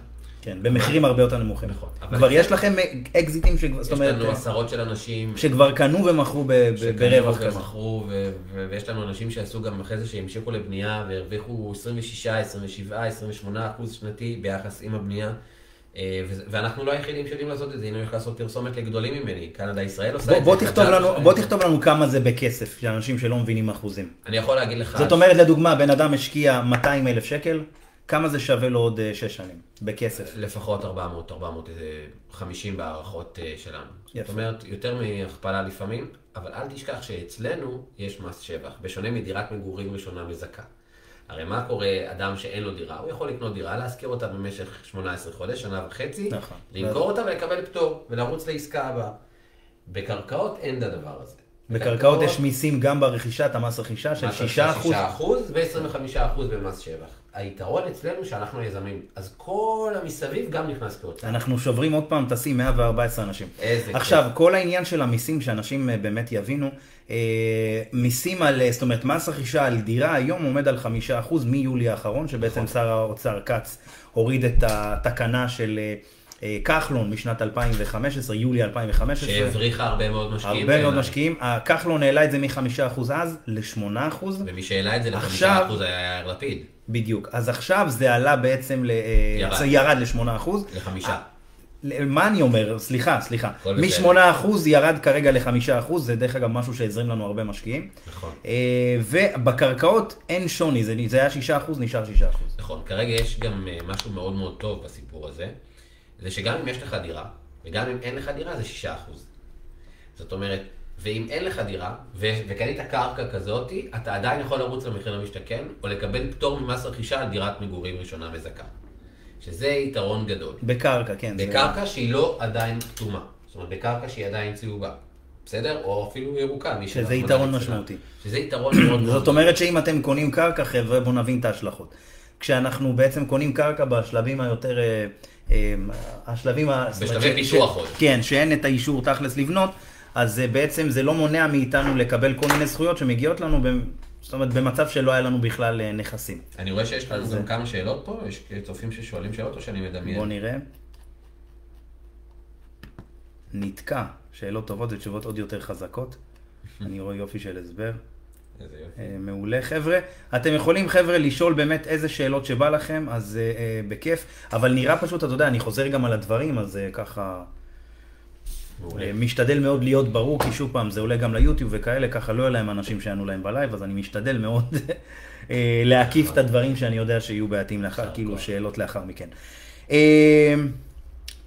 כן, במחירים הרבה יותר נמוכים. נכון. כבר. יש לכם אקזיטים, שכבר- זאת יש אומרת, לנו עשרות של אנשים שכבר קנו ומכרו שקנו ברווח כזה. ומכרו, ו- ו- ויש לנו אנשים שעשו גם אחרי זה שהמשיכו לבנייה והרוויחו 26, 27, 28 אחוז שנתי ביחס עם הבנייה. אה, ואנחנו לא היחידים שיודעים לעשות את זה, הנה אני הולך לעשות פרסומת לגדולים ממני, קנדה ישראל עושה בוא, את זה. בוא. תכתוב לנו כמה זה בכסף, לאנשים שלא מבינים אחוזים. אני יכול להגיד לך... זאת אומרת, לדוגמה, בן אדם השקיע 200 אלף שקל, כמה זה שווה לו עוד 6 שנים, בכסף. לפחות 400, 450 בהערכות אה, שלנו. יפה. זאת אומרת, יותר מהכפלה לפעמים, אבל אל תשכח שאצלנו יש מס שבח, בשונה מדירת מגורים ראשונה מזכה. הרי מה קורה, אדם שאין לו דירה, הוא יכול לקנות דירה, להשכיר אותה במשך 18 חודש, שנה וחצי, נכון. למכור אותה ולקבל פטור, ולרוץ לעסקה הבאה. בקרקעות אין את הדבר הזה. בקרקעות יש מיסים גם ברכישת המס רכישה של 6 אחוז. 6% ו-25% במס שבח. היתרון אצלנו שאנחנו יזמים, אז כל המסביב גם נכנס כהוצאה. אנחנו שוברים עוד פעם, טסים 114 אנשים. איזה כיף. עכשיו, כל העניין של המיסים, שאנשים אה, באמת יבינו, אה, מיסים על, אה, זאת אומרת, מס רכישה על דירה היום עומד על 5% מיולי האחרון, שבעצם נכון. שר האוצר כץ הוריד את התקנה של אה, כחלון משנת 2015, יולי 2015. שהבריחה הרבה מאוד משקיעים. הרבה מאוד בעיניי. משקיעים. כחלון העלה את זה מ-5% אז ל-8%. ומי שהעלה את זה עכשיו- ל-5% היה יאיר לפיד. בדיוק. אז עכשיו זה עלה בעצם, ל, אה, ירד. ירד ל-8%. לחמישה. מה אני אומר? סליחה, סליחה. בסדר. מ-8% ירד כרגע ל-5%, זה דרך אגב משהו שהזרים לנו הרבה משקיעים. נכון. אה, ובקרקעות אין שוני, זה, היה 6%, נשאר 6%. נכון, כרגע יש גם אה, משהו מאוד מאוד טוב בסיפור הזה, זה שגם אם יש לך דירה, וגם אם אין לך דירה, זה 6%. זאת אומרת, ואם אין לך דירה, ו- וקנית קרקע כזאתי, אתה עדיין יכול לרוץ למחיר למשתכן, או לקבל פטור ממס רכישה על דירת מגורים ראשונה מזכה. שזה יתרון גדול. בקרקע, כן. זה- בקרקע שהיא לא עדיין כתומה. זאת אומרת, בקרקע שהיא עדיין צהובה. בסדר? או אפילו ירוקה. שזה יתרון אצלה. משמעותי. שזה יתרון מאוד מאוד זאת אומרת שאם אתם קונים קרקע, חבר'ה, בואו נבין את ההשלכות. כשאנחנו בעצם קונים קרקע בשלבים היותר... אה, השלבים... ה- זאת אומרת בשלבי פיתוח עוד. כן, שאין את האישור תכלס לבנות, אז אה, בעצם זה לא מונע מאיתנו לקבל כל מיני זכויות שמגיעות לנו, זאת אומרת, במצב שלא היה לנו בכלל אה, נכסים. אני רואה שיש לנו גם זה- כמה שאלות פה, יש צופים ששואלים שאלות או שאני מדמיין? בואו נראה. נתקע, שאלות טובות ותשובות עוד יותר חזקות. אני רואה יופי של הסבר. איזה יופי. אה, מעולה חבר'ה. אתם יכולים חבר'ה לשאול באמת איזה שאלות שבא לכם, אז אה, אה, בכיף. אבל נראה פשוט, אתה יודע, אני חוזר גם על הדברים, אז אה, ככה... מעולה. אה, משתדל מאוד להיות ברור, כי שוב פעם, זה עולה גם ליוטיוב וכאלה, ככה לא יהיו להם אנשים שיענו להם בלייב, אז אני משתדל מאוד אה, להקיף את הדברים שאני יודע שיהיו בעייתיים לאחר, כאילו. שאלות לאחר מכן. אה,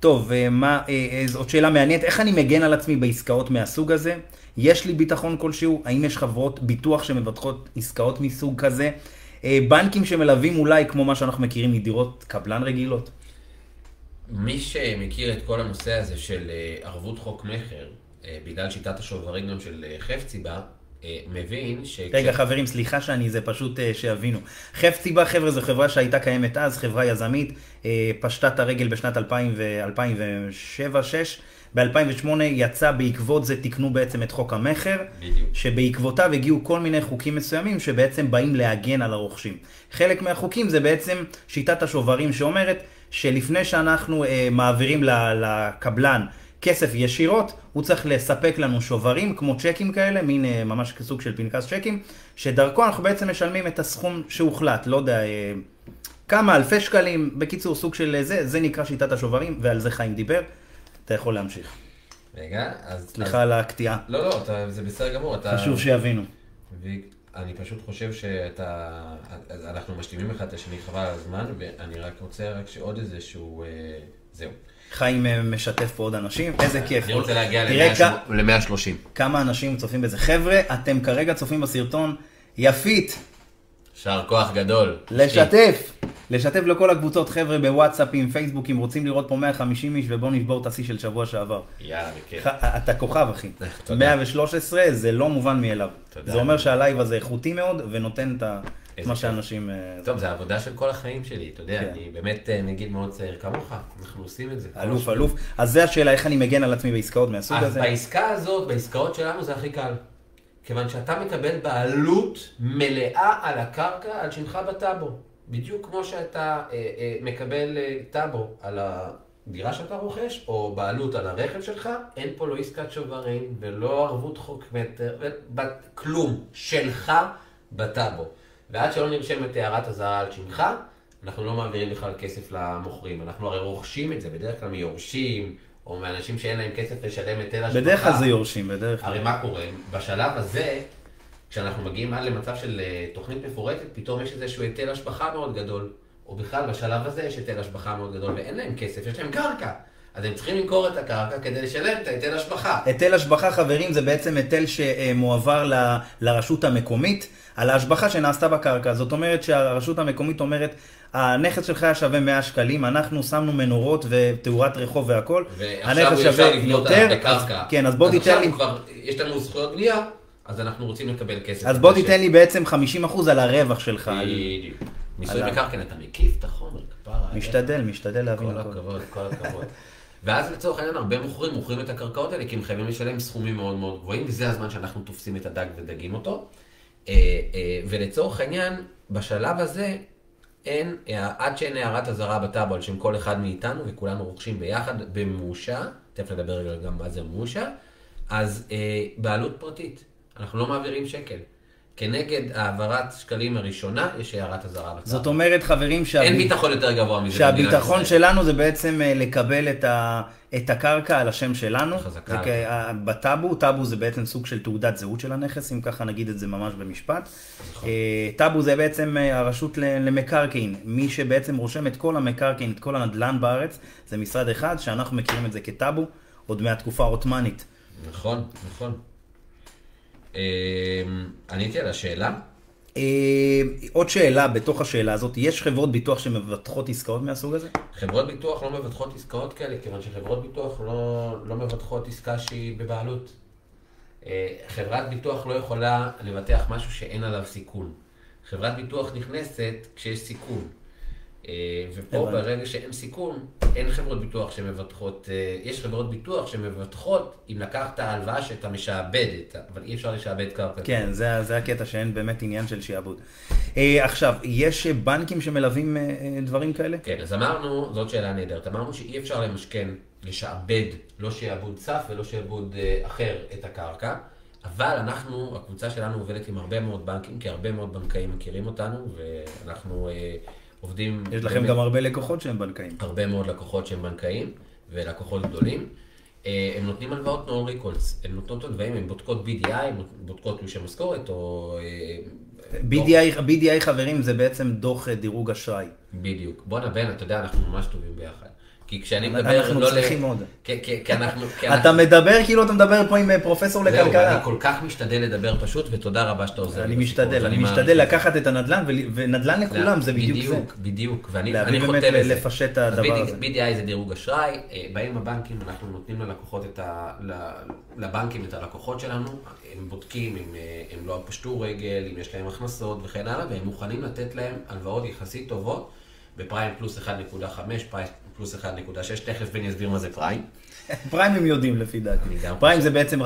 טוב, אה, מה, אה, אה, זאת שאלה מעניינת, איך אני מגן על עצמי בעסקאות מהסוג הזה? יש לי ביטחון כלשהו? האם יש חברות ביטוח שמבטחות עסקאות מסוג כזה? אה, בנקים שמלווים אולי כמו מה שאנחנו מכירים מדירות קבלן רגילות? מי שמכיר את כל הנושא הזה של אה, ערבות חוק מכר, אה, בגלל שיטת השוברים גם של חפציבה, מבין ש... רגע, חברים, סליחה שאני, זה פשוט שיבינו. חפציבה, חבר'ה, זו חברה שהייתה קיימת אז, חברה יזמית, פשטה את הרגל בשנת 2007-2006. ב-2008 יצא בעקבות זה, תיקנו בעצם את חוק המכר, בדיוק. שבעקבותיו הגיעו כל מיני חוקים מסוימים שבעצם באים להגן על הרוכשים. חלק מהחוקים זה בעצם שיטת השוברים שאומרת שלפני שאנחנו אה, מעבירים לקבלן כסף ישירות, הוא צריך לספק לנו שוברים כמו צ'קים כאלה, מין אה, ממש סוג של פנקס צ'קים, שדרכו אנחנו בעצם משלמים את הסכום שהוחלט, לא יודע, אה, כמה אלפי שקלים, בקיצור סוג של אה, זה, זה נקרא שיטת השוברים, ועל זה חיים דיבר. אתה יכול להמשיך. רגע, אז... סליחה על הקטיעה, לא, לא, אתה, זה בסדר גמור, אתה... חשוב שיבינו. ואני פשוט חושב שאתה... אנחנו משלימים אחד את השני חבל על הזמן, ואני רק רוצה רק שעוד איזה שהוא... אה, זהו. חיים אה, משתף פה עוד אנשים, איזה כיף. אני רוצה להגיע תראה כ- ל-130. כמה אנשים צופים בזה. חבר'ה, אתם כרגע צופים בסרטון, יפית, יישר כוח גדול. לשתף. לשתף לכל הקבוצות, חבר'ה, בוואטסאפים, פייסבוקים, רוצים לראות פה 150 איש ובואו נשבור את השיא של שבוע שעבר. יאללה, בכיף. ח- אתה כוכב, אחי. תודה. 113 זה לא מובן מאליו. תודה. זה אומר שהלייב הזה איכותי מאוד ונותן את ה- מה. שאנשים... אה, טוב, זה העבודה של כל החיים שלי, אתה יודע, כן. אני באמת אה, נגיד מאוד צעיר כמוך, אנחנו עושים את זה. אלוף, אלוף. אז זה השאלה, איך אני מגן על עצמי בעסקאות מהסוג אז הזה. בעסקה הזאת, בעסקאות שלנו זה הכי קל. כיוון שאתה מקבל בעלות מלאה על הקרקע, על שמך בטאבו. בדיוק כמו שאתה אה, אה, מקבל אה, טאבו על הדירה שאתה רוכש, או בעלות על הרכב שלך, אין פה לא עסקת שוברים ולא ערבות חוק מטר, כלום שלך בטאבו. ועד שלא נרשמת הערת אזהרה על שמך, אנחנו לא מעבירים בכלל כסף למוכרים. אנחנו הרי רוכשים את זה, בדרך כלל מיורשים, או מאנשים שאין להם כסף לשלם היטל השבחה. בדרך כלל זה יורשים, בדרך כלל. הרי מה קורה? בשלב הזה, כשאנחנו מגיעים עד למצב של אה, תוכנית מפורטת, פתאום יש איזשהו היטל השבחה מאוד גדול. או בכלל, בשלב הזה יש היטל השבחה מאוד גדול, ואין להם כסף, יש להם קרקע. אז הם צריכים למכור את הקרקע כדי לשלם את ההיטל השבחה. היטל השבחה, חברים, זה בעצם היטל שמועבר ל, לרשות המקומית על ההשבחה שנעשתה בקרקע. זאת אומרת שהרשות המקומית אומרת, הנכס שלך היה שווה 100 שקלים, אנחנו שמנו מנורות ותאורת רחוב והכל, הנכס שווה יותר, אז, כן, אז בוא תיתן לי... כבר, יש לנו זכויות בנייה, אז אנחנו רוצים לקבל כסף. אז בוא תיתן לי בעצם 50% על הרווח שלך. בדיוק. מיסוי מקרקעין, אתה מקיף את החומר, כפרה. משתדל, משתדל להבין הכל. כל הכבוד, כל הכבוד. ואז לצורך העניין הרבה מוכרים מוכרים את הקרקעות האלה כי הם חייבים לשלם סכומים מאוד מאוד גבוהים, וזה הזמן שאנחנו תופסים את הדג ודגים אותו. אה, אה, ולצורך העניין, בשלב הזה, אין, עד שאין הערת אזהרה בטאבו על שם כל אחד מאיתנו, וכולנו רוכשים ביחד במושה, תכף נדבר גם מה זה מושה, אז אה, בעלות פרטית, אנחנו לא מעבירים שקל. כנגד העברת שקלים הראשונה, יש הערת אזהרה בצד. זאת אומרת, חברים, שהב... אין ביטחון יותר גבוה מזה. שהביטחון שלנו זה בעצם אה, לקבל את, ה... את הקרקע על השם שלנו. חזקה. זה כ... בטאבו, טאבו זה בעצם סוג של תעודת זהות של הנכס, אם ככה נגיד את זה ממש במשפט. נכון. אה, טאבו זה בעצם אה, הרשות למקרקעין. מי שבעצם רושם את כל המקרקעין, את כל הנדל"ן בארץ, זה משרד אחד, שאנחנו מכירים את זה כטאבו, עוד מהתקופה העות'מאנית. נכון, נכון. אמ, עניתי על השאלה? אה, עוד שאלה בתוך השאלה הזאת, יש חברות ביטוח שמבטחות עסקאות מהסוג הזה? חברות ביטוח לא מבטחות עסקאות כאלה, כיוון שחברות ביטוח לא, לא מבטחות עסקה שהיא בבעלות. אה, חברת ביטוח לא יכולה לבטח משהו שאין עליו סיכון. חברת ביטוח נכנסת כשיש סיכון. אה, ופה ברגע שאין סיכון, אין חברות ביטוח שמבטחות, אה, יש חברות ביטוח שמבטחות אם לקחת הלוואה שאתה משעבד, אבל אי אפשר לשעבד קרקע. כן, זה, זה הקטע שאין באמת עניין של שעבוד. אה, עכשיו, יש בנקים שמלווים דברים כאלה? כן, אז אמרנו, זאת שאלה נהדרת, אמרנו שאי אפשר למשכן, לשעבד, לא שעבוד סף ולא שעבוד אחר את הקרקע. אבל אנחנו, הקבוצה שלנו עובדת עם הרבה מאוד בנקים, כי הרבה מאוד בנקאים מכירים אותנו, ואנחנו עובדים... יש לכם באמת, גם הרבה לקוחות שהם בנקאים. הרבה מאוד לקוחות שהם בנקאים, ולקוחות גדולים. אה, הם נותנים הלוואות נון ריקולס, הם נותנות הלוואים, הם בודקות BDI, הם בודקות תלושי משכורת, או... אה, BDI, BDI חברים זה בעצם דוח דירוג אשראי. בדיוק. בואנה בן, אתה יודע, אנחנו ממש טובים ביחד. כי כשאני מדבר... אנחנו לא צריכים עוד. כי אנחנו... אתה מדבר כאילו אתה מדבר פה עם אה, פרופסור לכלכלה. אני כל כך משתדל לדבר פשוט, ותודה רבה שאתה עוזר. אני משתדל, אני משתדל לקחת את הנדל"ן, ונדל"ן לכולם, זה בדיוק זה. בדיוק, בדיוק, ואני חוטא לזה. לפשט את הדבר הזה. BDI זה דירוג אשראי, אה, באים הבנקים, אנחנו נותנים ללקוחות את ה... לבנקים את הלקוחות שלנו, הם בודקים אם אה, הם לא פשטו רגל, אם יש להם הכנסות וכן הלאה, והם מוכנים לתת להם הלוואות יחסית טובות. בפריים פלוס 1.5, פריים פלוס 1.6, תכף בני יסביר מה זה פריים. פריים הם יודעים לפי דעתי. פריים זה בעצם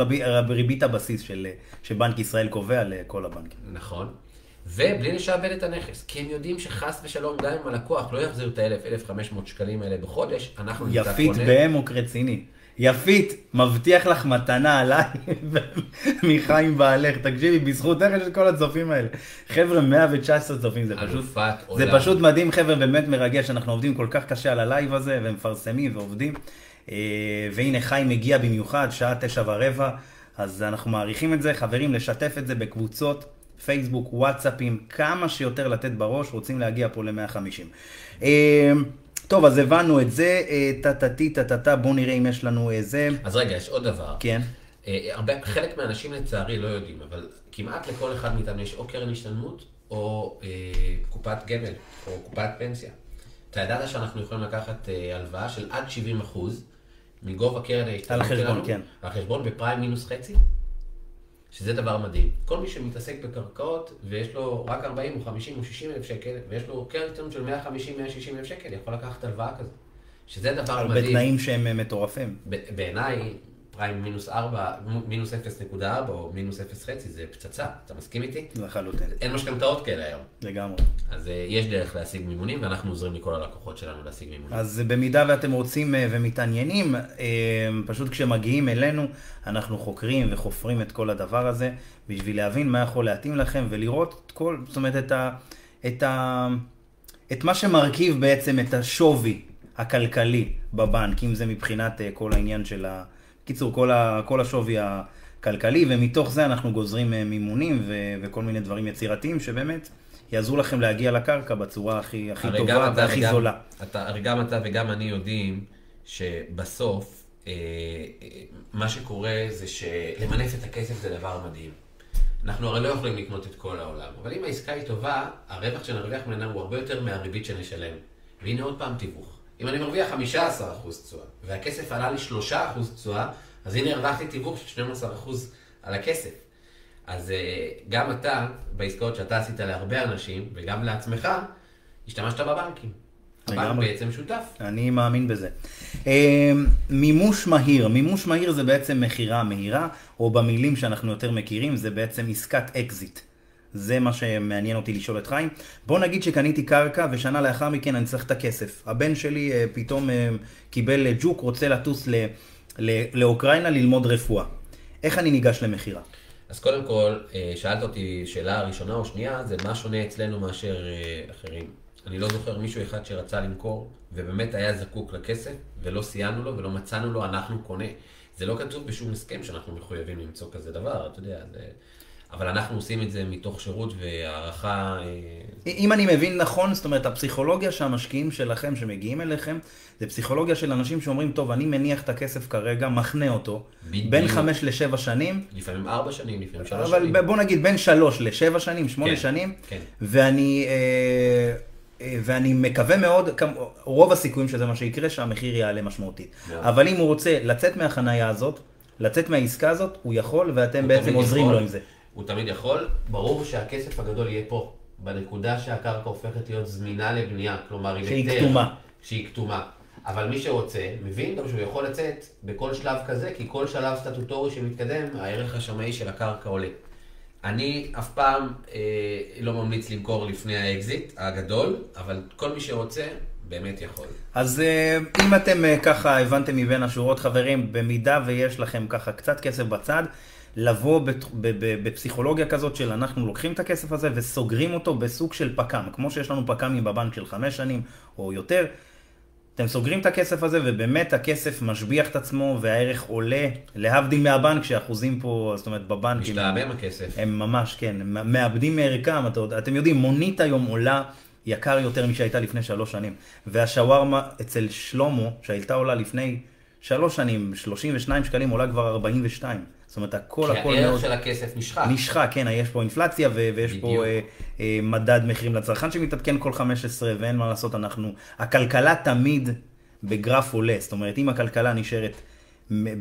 ריבית הבסיס של, שבנק ישראל קובע לכל הבנקים. נכון. ובלי לשעבד את הנכס, כי הם יודעים שחס ושלום, גם אם הלקוח לא יחזיר את ה-1,000-1,500 שקלים האלה בחודש, אנחנו נמצא קונה. יפית באמוק רציני. יפית, מבטיח לך מתנה עליי מחיים בעלך. תקשיבי, בזכות איך יש את כל הצופים האלה. חבר'ה, 119 צופים, זה פשוט, זה פשוט מדהים, חבר'ה, באמת מרגש. אנחנו עובדים כל כך קשה על הלייב הזה, ומפרסמים ועובדים. אה, והנה חיים מגיע במיוחד, שעה תשע ורבע, אז אנחנו מעריכים את זה. חברים, לשתף את זה בקבוצות, פייסבוק, וואטסאפים, כמה שיותר לתת בראש, רוצים להגיע פה ל-150. טוב, אז הבנו את זה, טה-טה-טי, טה-טה-טה, בואו נראה אם יש לנו איזה... אז רגע, יש עוד דבר. כן. אה, הרבה, חלק מהאנשים לצערי לא יודעים, אבל כמעט לכל אחד מאיתנו יש או קרן השתלמות, או אה, קופת גמל, או קופת פנסיה. אתה ידעת שאנחנו יכולים לקחת אה, הלוואה של עד 70 אחוז מגובה קרן ההשתלמות שלנו? על החשבון, כן. על החשבון בפריים מינוס חצי? שזה דבר מדהים. כל מי שמתעסק בקרקעות ויש לו רק 40 או 50 או 60 אלף שקל, ויש לו השתלמות של 150-160 אלף שקל, יכול לקחת הלוואה כזו. שזה דבר מדהים. בתנאים שהם אה, מטורפים. בעיניי, פריים מינוס 4, מינוס 0.4 או מינוס 0.5 זה פצצה, אתה מסכים איתי? לחלוטין, אין משכנתאות כאלה היום. לגמרי. אז אה, יש דרך להשיג מימונים, ואנחנו עוזרים לכל הלקוחות שלנו להשיג מימונים. אז במידה ואתם רוצים אה, ומתעניינים, אה, פשוט כשמגיעים אלינו, אנחנו חוקרים וחופרים את כל הדבר הזה, בשביל להבין מה יכול להתאים לכם ולראות את כל, זאת אומרת, את, ה, את, ה, את מה שמרכיב בעצם את השווי הכלכלי בבנק, אם זה מבחינת כל העניין של ה... קיצור, כל, ה, כל השווי הכלכלי, ומתוך זה אנחנו גוזרים אה, מימונים ו, וכל מיני דברים יצירתיים שבאמת יעזרו לכם להגיע לקרקע בצורה הכי, הכי טובה אתה והכי וגם- זולה. אתה, הרי גם אתה וגם אני יודעים שבסוף אה, אה, מה שקורה זה שלמנף את הכסף זה דבר מדהים. אנחנו הרי לא יכולים לקנות את כל העולם, אבל אם העסקה היא טובה, הרווח שנרוויח ממנה הוא הרבה יותר מהריבית שנשלם. והנה עוד פעם תיווך. אם אני מרוויח 15% תשואה, והכסף עלה לי 3% תשואה, אז הנה הרווחתי תיווך של 12% על הכסף. אז אה, גם אתה, בעסקאות שאתה עשית להרבה אנשים, וגם לעצמך, השתמשת בבנקים. הבנק. בעצם שותף. אני מאמין בזה. אה, מימוש מהיר, מימוש מהיר זה בעצם מכירה מהירה, או במילים שאנחנו יותר מכירים, זה בעצם עסקת אקזיט. זה מה שמעניין אותי לשאול את חיים. בוא נגיד שקניתי קרקע ושנה לאחר מכן אני צריך את הכסף. הבן שלי אה, פתאום אה, קיבל אה, ג'וק, רוצה לטוס ל- לאוקראינה ללמוד רפואה. איך אני ניגש למכירה? אז קודם כל, שאלת אותי שאלה ראשונה או שנייה, זה מה שונה אצלנו מאשר אחרים. אני לא זוכר מישהו אחד שרצה למכור, ובאמת היה זקוק לכסף, ולא סייענו לו ולא מצאנו לו, אנחנו קונה. זה לא כתוב בשום הסכם שאנחנו מחויבים למצוא כזה דבר, אתה יודע, זה... אבל אנחנו עושים את זה מתוך שירות והערכה... אה, אם אני מבין נכון, זאת אומרת, הפסיכולוגיה שהמשקיעים שלכם, שמגיעים אליכם, זה פסיכולוגיה של אנשים שאומרים, טוב, אני מניח את הכסף כרגע, מחנה אותו, בדיוק. בין חמש לשבע שנים, לפעמים ארבע שנים, לפעמים שלוש אבל שנים. ב- בוא נגיד בין שלוש לשבע שנים, שמונה כן, שנים, כן. ואני, אה, אה, ואני מקווה מאוד, רוב הסיכויים שזה מה שיקרה, שהמחיר יעלה משמעותית. מאוד. אבל אם הוא רוצה לצאת מהחנייה הזאת, לצאת מהעסקה הזאת, הוא יכול, ואתם הוא בעצם עוזרים יכול. לו עם זה. הוא תמיד יכול. ברור שהכסף הגדול יהיה פה, בנקודה שהקרקע הופכת להיות זמינה לבנייה, כלומר היא שהיא כתומה. שהיא כתומה. אבל מי שרוצה, מבין גם שהוא יכול לצאת בכל שלב כזה, כי כל שלב סטטוטורי שמתקדם, הערך השמאי של הקרקע עולה. אני אף פעם אה, לא ממליץ למכור לפני האקזיט הגדול, אבל כל מי שרוצה, באמת יכול. אז אה, אם אתם אה, ככה הבנתם מבין השורות, חברים, במידה ויש לכם ככה קצת כסף בצד, לבוא בפסיכולוגיה כזאת של אנחנו לוקחים את הכסף הזה וסוגרים אותו בסוג של פק"ם, כמו שיש לנו פק"מים בבנק של חמש שנים או יותר. אתם סוגרים את הכסף הזה ובאמת הכסף משביח את עצמו והערך עולה, להבדיל מהבנק שהאחוזים פה, זאת אומרת בבנקים, משתעמם הכסף. הם ממש, כן, הם מאבדים מערכם, יודע- אתם יודעים, מונית היום עולה יקר יותר משהייתה לפני שלוש שנים. והשווארמה אצל שלמה, שהייתה עולה לפני שלוש שנים, 32 שקלים, עולה כבר 42. זאת אומרת, הכל כי הכל הערך מאוד של הכסף נשחק. נשחק, כן, יש פה אינפלציה ו- ויש פה בדיוק. אה, אה, מדד מחירים לצרכן שמתעדכן כל 15 ואין מה לעשות, אנחנו, הכלכלה תמיד בגרף עולה, זאת אומרת, אם הכלכלה נשארת,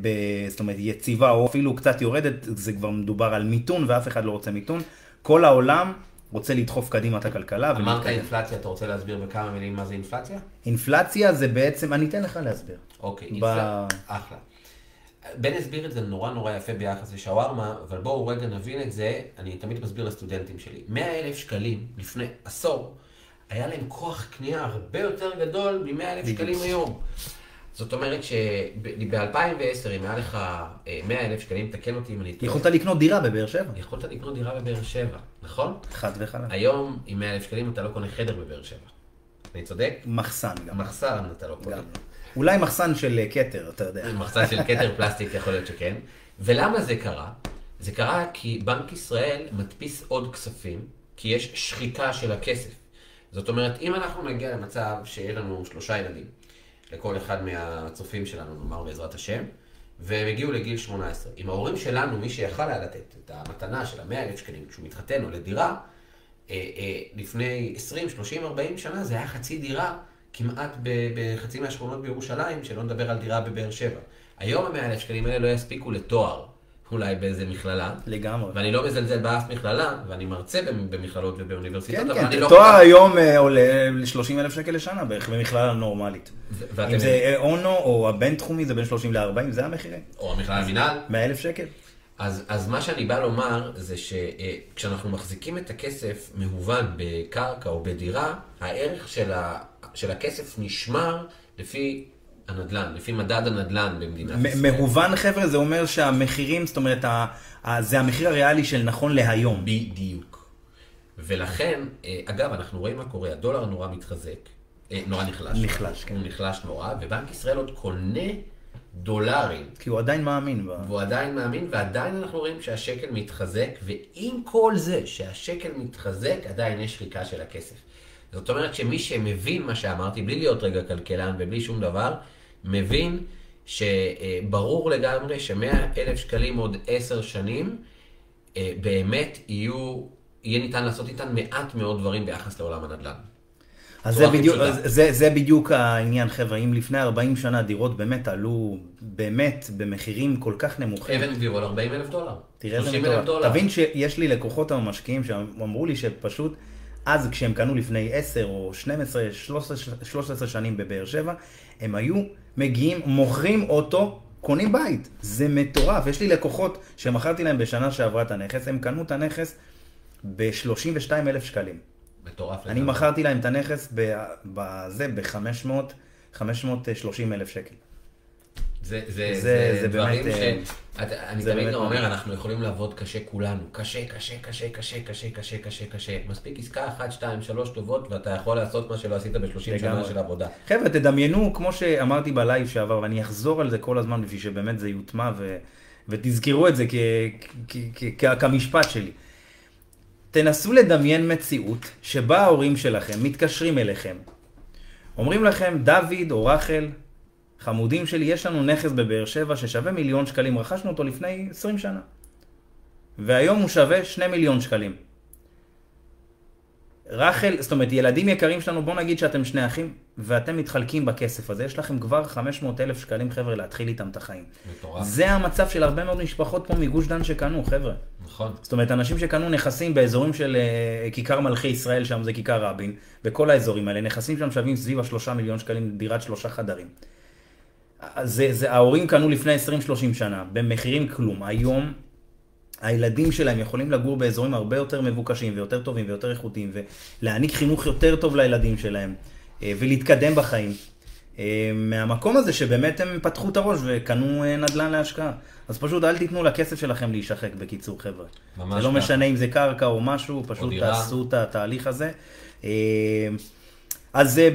ב, זאת אומרת, יציבה או אפילו קצת יורדת, זה כבר מדובר על מיתון ואף אחד לא רוצה מיתון. כל העולם רוצה לדחוף קדימה את הכלכלה. אמרת ולהתקדם. אינפלציה, אתה רוצה להסביר בכמה מילים מה זה אינפלציה? אינפלציה זה בעצם, אני אתן לך להסביר. אוקיי, ב- אינפלציה. אחלה. בן הסביר את זה נורא נורא יפה ביחס לשווארמה, אבל בואו רגע נבין את זה, אני תמיד מסביר לסטודנטים שלי. 100 אלף שקלים לפני עשור, היה להם כוח קנייה הרבה יותר גדול מ-100 אלף. שקלים היום. זאת אומרת שב-2010, אם היה לך אה, 100 אלף שקלים, תקן אותי אם אני טועה, יכולת לקנות דירה בבאר שבע. יכולת לקנות דירה בבאר שבע, נכון? חד וחלק. היום, עם 100 אלף שקלים אתה לא קונה חדר בבאר שבע. אני צודק? מחסן גם. מחסן אתה לא קונה. אולי מחסן של אה, כתר, אתה יודע. מחסן של כתר פלסטיק יכול להיות שכן. ולמה זה קרה? זה קרה כי בנק ישראל מדפיס עוד כספים, כי יש שחיקה של הכסף. זאת אומרת, אם אנחנו נגיע למצב שיהיה לנו שלושה ילדים, לכל אחד מהצופים שלנו, נאמר בעזרת השם, והם הגיעו לגיל 18. אם ההורים שלנו, מי שיכל היה לתת את המתנה של ה-100 אלף שקלים כשהוא מתחתן או לדירה, אה, אה, לפני 20, 30, 40 שנה זה היה חצי דירה כמעט בחצי מהשכונות בירושלים, שלא נדבר על דירה בבאר שבע. היום ה-100 אלף שקלים האלה לא יספיקו לתואר. אולי באיזה מכללה. לגמרי. ואני לא מזלזל באף מכללה, ואני מרצה במכללות ובאוניברסיטות, כן, אבל כן, אני לא... תואר כל כך- היום אה, עולה ל-30 אלף שקל לשנה בערך במכללה נורמלית. ו-. אם זה אה, אונו או הבינתחומי זה בין 30 ל-40, זה המחירים. או המכללה למינהל. 100 אלף שקל. אז, אז מה שאני בא לומר זה שכשאנחנו מחזיקים את הכסף מהוון בקרקע או בדירה, הערך של, ה, של הכסף נשמר לפי הנדל"ן, לפי מדד הנדל"ן במדינת ישראל. מהוון חבר'ה זה אומר שהמחירים, זאת אומרת, ה- ה- זה המחיר הריאלי של נכון להיום. בדיוק. ולכן, אה, אגב, אנחנו רואים מה קורה, הדולר נורא מתחזק, אה, נורא נחלש. נחלש, כן. הוא נחלש נורא, ובנק ישראל עוד קונה דולרים. כי הוא עדיין מאמין. ב- והוא עדיין מאמין, ועדיין אנחנו רואים שהשקל מתחזק, ועם כל זה שהשקל מתחזק, עדיין יש שחיקה של הכסף. זאת אומרת שמי שמבין מה שאמרתי, בלי להיות רגע כלכלן ובלי שום דבר, מבין שברור לגמרי שמאה אלף שקלים עוד עשר שנים, אה, באמת יהיו, יהיה ניתן לעשות איתן מעט מאוד דברים ביחס לעולם הנדל"ן. אז זה בדיוק, זה, זה בדיוק העניין, חבר'ה. אם לפני 40 שנה דירות באמת עלו, באמת, במחירים כל כך נמוכים. אבן גביר על 40 אלף דולר. תראה איזה 30 אלף מטורף. תבין שיש לי לקוחות או משקיעים שאמרו לי שפשוט, אז כשהם קנו לפני 10 או 12, 13, 13 שנים בבאר שבע, הם היו מגיעים, מוכרים אוטו, קונים בית. זה מטורף. יש לי לקוחות שמכרתי להם בשנה שעברה את הנכס, הם קנו את הנכס ב-32 אלף שקלים. מטורף. אני. מכרתי להם את הנכס בזה ב-500, 530 אלף שקל. זה, זה, זה- זה, זה דברים באמת, ש... אה, את, אני תמיד באמת גם אומר, מדהים. אנחנו יכולים לעבוד קשה כולנו. קשה, קשה, קשה, קשה, קשה, קשה, קשה, קשה. מספיק עסקה אחת, שתיים, שלוש טובות, ואתה יכול לעשות מה שלא עשית ב-30 שנה. של עבודה. חבר'ה, תדמיינו, כמו שאמרתי בלייב שעבר, ואני אחזור על זה כל הזמן בשביל שבאמת זה יוטמע, ו... ותזכרו את זה כ... כ... כ... כ... כמשפט שלי. תנסו לדמיין מציאות שבה ההורים שלכם מתקשרים אליכם, אומרים לכם, דוד או רחל, חמודים שלי, יש לנו נכס בבאר שבע ששווה מיליון שקלים, רכשנו אותו לפני 20 שנה. והיום הוא שווה 2 מיליון שקלים. רחל, זאת אומרת, ילדים יקרים שלנו, בוא נגיד שאתם שני אחים, ואתם מתחלקים בכסף הזה, יש לכם כבר 500 אלף שקלים, חבר'ה, להתחיל איתם את החיים. מטורף. זה המצב של הרבה מאוד משפחות פה מגוש דן שקנו, חבר'ה. נכון. זאת אומרת, אנשים שקנו נכסים באזורים של אה, כיכר מלכי ישראל, שם זה כיכר רבין, בכל האזורים האלה, נכסים שם שווים סביב השלושה מיליון שקלים, דירת שלושה חדרים. זה, זה, ההורים קנו לפני 20-30 שנה, במחירים כלום. היום הילדים שלהם יכולים לגור באזורים הרבה יותר מבוקשים ויותר טובים ויותר איכותיים, ולהעניק חינוך יותר טוב לילדים שלהם, אה, ולהתקדם בחיים. אה, מהמקום הזה שבאמת הם פתחו את הראש וקנו אה, נדל"ן להשקעה. אז פשוט אל תיתנו לכסף שלכם להישחק בקיצור, חבר'ה. ממש זה לא. משנה אם זה קרקע או משהו, פשוט דירה. תעשו את התהליך הזה. אז אה,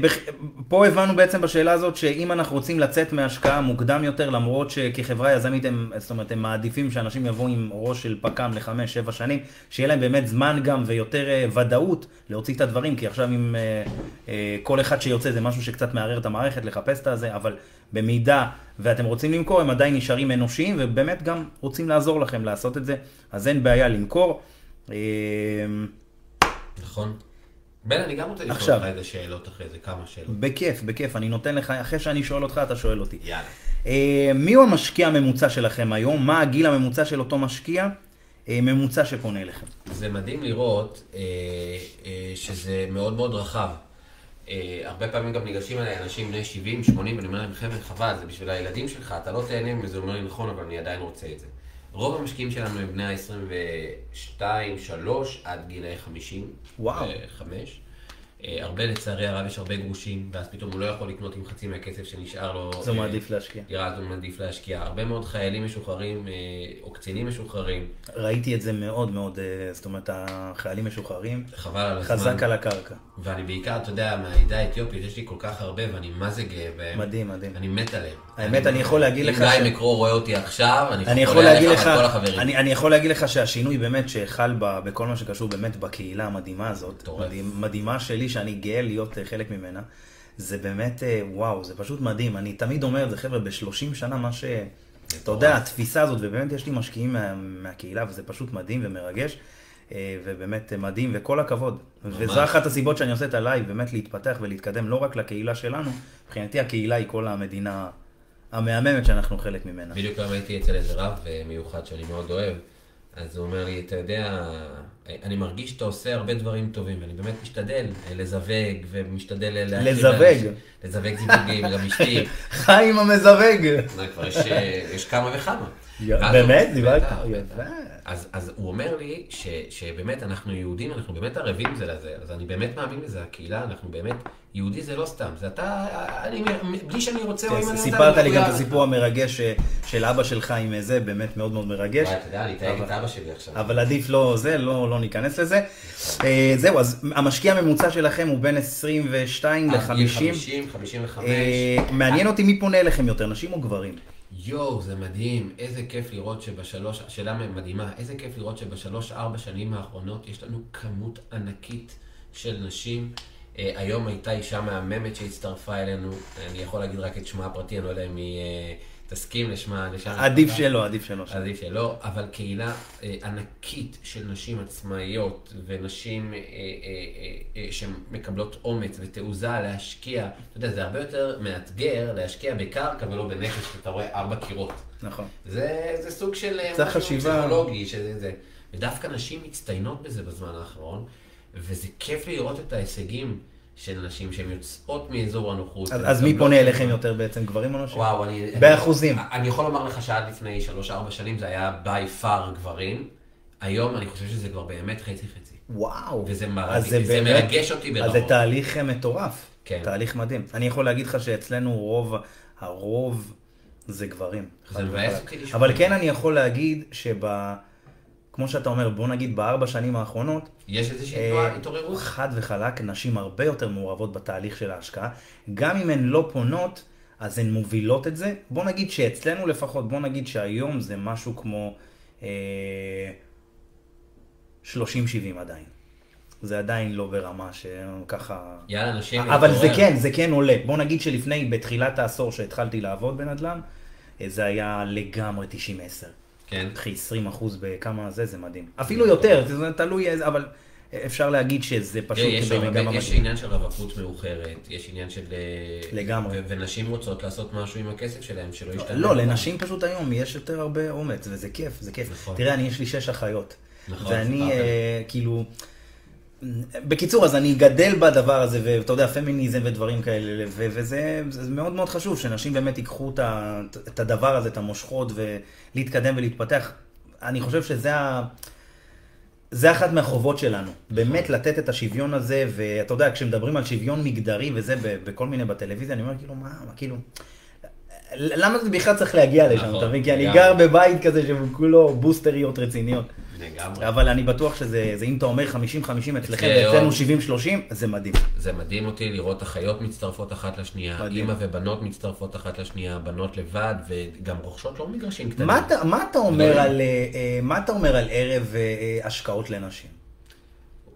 פה הבנו בעצם בשאלה הזאת שאם אנחנו רוצים לצאת מהשקעה מוקדם יותר, למרות שכחברה יזמית הם, זאת אומרת, הם מעדיפים שאנשים יבואו עם ראש של פק"ם לחמש, שבע שנים, שיהיה להם באמת זמן גם ויותר אה, ודאות להוציא את הדברים, כי עכשיו אם אה, כל אחד שיוצא זה משהו שקצת מערער את המערכת, לחפש את הזה, אבל במידה ואתם רוצים למכור, הם עדיין נשארים אנושיים, ובאמת גם רוצים לעזור לכם לעשות את זה, אז אין בעיה למכור. נכון. בן, אני גם רוצה לשאול. אותך איזה שאלות אחרי זה, כמה שאלות. בכיף, בכיף, אני נותן לך, אחרי שאני שואל אותך, אתה שואל אותי. יאללה. אה, מי הוא המשקיע הממוצע שלכם היום? מה הגיל הממוצע של אותו משקיע אה, ממוצע שפונה אליכם? זה מדהים לראות אה, אה, שזה מאוד מאוד רחב. אה, הרבה פעמים גם ניגשים אליי אנשים בני 70, 80, ואני אומר להם, חבר'ה, חבל, זה בשביל הילדים שלך, אתה לא תהנה מזה, הוא אומר לי, נכון, אבל אני עדיין רוצה את זה. רוב המשקיעים שלנו הם בני ה-22, 3 עד גילאי 50. וואו. 5. הרבה לצערי הרב יש הרבה גרושים, ואז פתאום הוא לא יכול לקנות עם חצי מהכסף שנשאר לו. אז הוא אה, מעדיף להשקיע. דירה, אז הוא מעדיף להשקיע. הרבה מאוד חיילים משוחררים, אה, או קצינים משוחררים, ראיתי את זה מאוד מאוד, אה, זאת אומרת, החיילים משוחררים, חבל על הזמן. חזק על הקרקע. ואני בעיקר, אתה יודע, מהעדה האתיופית, יש לי כל כך הרבה, ואני מה זה גאה בהם. מדהים, מדהים. אני מת עליהם. האמת, אני יכול להגיד לך אם גיא מקרו רואה אותי עכשיו, אני יכול להגיד לך, ועל כל החברים. אני, יכול להגיד לך שהשינוי באמת שחל בכל מה שקשור באמת בקהילה המדהימה הזאת, מדהימה שלי שאני גאה להיות אה, חלק ממנה, זה באמת, אה, וואו, זה פשוט מדהים. אני תמיד אומר את זה, חבר'ה, ב-30 שנה מה ש... אתה יודע, התפיסה הזאת, ובאמת יש לי משקיעים מה, מהקהילה, וזה פשוט מדהים ומרגש, אה, ובאמת מדהים, וכל הכבוד. וזו אחת הסיבות שאני עושה את הלייב, באמת להתפתח ולהתקדם, לא רק לקהילה שלנו, מבחינתי הקהילה היא כל המדינה המהממת שאנחנו חלק ממנה. בדיוק היום הייתי אצל איזה רב מיוחד שאני מאוד אוהב, אז הוא אומר לי, אתה יודע, אני מרגיש שאתה עושה הרבה דברים טובים, ואני באמת משתדל אה, לזווג, ומשתדל להכיר לזווג. לזווג זיווגים, גם אשתי. חיים המזווג. אה, כבר יש, אה, יש כמה וכמה. באמת? דיברת? אז, הוא אומר לי שבאמת אנחנו יהודים, אנחנו באמת ערבים זה לזה, אז אני באמת מאמין בזה, הקהילה, אנחנו באמת, יהודי זה לא סתם, זה אתה, אני, בלי שאני רוצה, או אם אני רוצה, סיפרת לי גם את. הסיפור המרגש אה, של אבא שלך עם זה, באמת מאוד מאוד מרגש. אתה יודע, אני אתייג את אבא שלי עכשיו. אבל עדיף לא זה, לא, לא ניכנס לזה. אה, זהו, אז המשקיע הממוצע שלכם הוא בין 22 עד גיל ל-50. 50, 55. מעניין אותי מי פונה אליכם יותר, נשים או גברים? יואו, זה מדהים, איזה כיף לראות שבשלוש, שאלה מדהימה, איזה כיף לראות שבשלוש, ארבע שנים האחרונות יש לנו כמות ענקית של נשים. אה, היום הייתה אישה מהממת שהצטרפה אלינו, אני יכול להגיד רק את שמה הפרטי, אני לא יודע אם היא אה, תסכים לשמה, לשם. עדיף שלא, עדיף שלא. עדיף שלא, אבל קהילה אה, ענקית של נשים עצמאיות ונשים אה, אה, אה, אה, שמקבלות אומץ ותעוזה להשקיע. אתה יודע, זה הרבה יותר מאתגר להשקיע בקרקע ולא בנכס שאתה רואה ארבע קירות. נכון. זה, זה סוג של אה, צריך חשיבה. פסיכולוגי, שזה זה. ודווקא נשים מצטיינות בזה בזמן האחרון, וזה כיף לראות את ההישגים של נשים שהן יוצאות מאזור הנוחות. אז, אז מי ומקבלות פונה אליכם יותר בעצם, גברים או נשים? וואו, אני... באחוזים. אני, אני יכול לומר לך שעד לפני 3-4 שנים זה היה by far גברים. היום אני חושב שזה כבר באמת חצי-חצי. וואו. וזה מר- אז זה באמת- מרגש אותי אז ברמות. זה תהליך אה, מטורף. כן. תהליך מדהים. אני יכול להגיד לך שאצלנו רוב, הרוב זה גברים. זה מבאס. אותי לשמוע. אבל כן אני יכול להגיד שב... כמו שאתה אומר, בוא נגיד בארבע שנים האחרונות, יש איזושהי אה, תנועה, התעוררות? חד וחלק, נשים הרבה יותר מעורבות בתהליך של ההשקעה. גם אם הן לא פונות, אז הן מובילות את זה. בוא נגיד שאצלנו לפחות, בוא נגיד שהיום זה משהו כמו אה, 30-70 עדיין. זה עדיין לא ברמה שככה... יאללה, נשים, אבל זה. כן, זה כן עולה. בוא נגיד שלפני, בתחילת העשור שהתחלתי לעבוד בנדל"ן, אה, זה היה לגמרי 90-10. כן. קחי 20 אחוז בכמה זה, זה מדהים. אפילו יותר, זה תלוי, איזה- אבל אפשר להגיד שזה פשוט יש הרבה- יש. עניין של רווקות מאוחרת, יש עניין של... אה, לגמרי. ו- ונשים רוצות לעשות משהו עם הכסף שלהם, שלא ישתנה. לא, לנשים פשוט היום יש יותר הרבה אומץ, וזה כיף, זה כיף. נכון. תראה, אני, יש לי שש אחיות. נכון, ואני. אה, כאילו... בקיצור, אז אני גדל בדבר הזה, ואתה יודע, פמיניזם ודברים כאלה, ו- וזה זה מאוד מאוד חשוב, שנשים באמת ייקחו את ה- את הדבר הזה, את המושכות, ולהתקדם ולהתפתח. אני חושב שזה ה... זה אחת מהחובות שלנו, באמת לתת את השוויון הזה, ואתה יודע, כשמדברים על שוויון מגדרי וזה בכל מיני בטלוויזיה, אני אומר כאילו, מה, מה, כאילו, למה זה בכלל צריך להגיע לשם, נכון, אתה מבין? כי אני. גר בבית כזה שכולו בוסטריות רציניות. לגמרי. אבל אני בטוח שזה, זה אם אתה אומר 50-50 אצלכם היום- 70-30, זה מדהים. זה מדהים אותי לראות אחיות מצטרפות אחת לשנייה. אימא ובנות מצטרפות אחת לשנייה, בנות לבד, וגם רוכשות לא מגרשים קטנים. מה אתה, אתה אומר לא. על, אה, אה, מה אתה אומר על ערב אה, השקעות לנשים?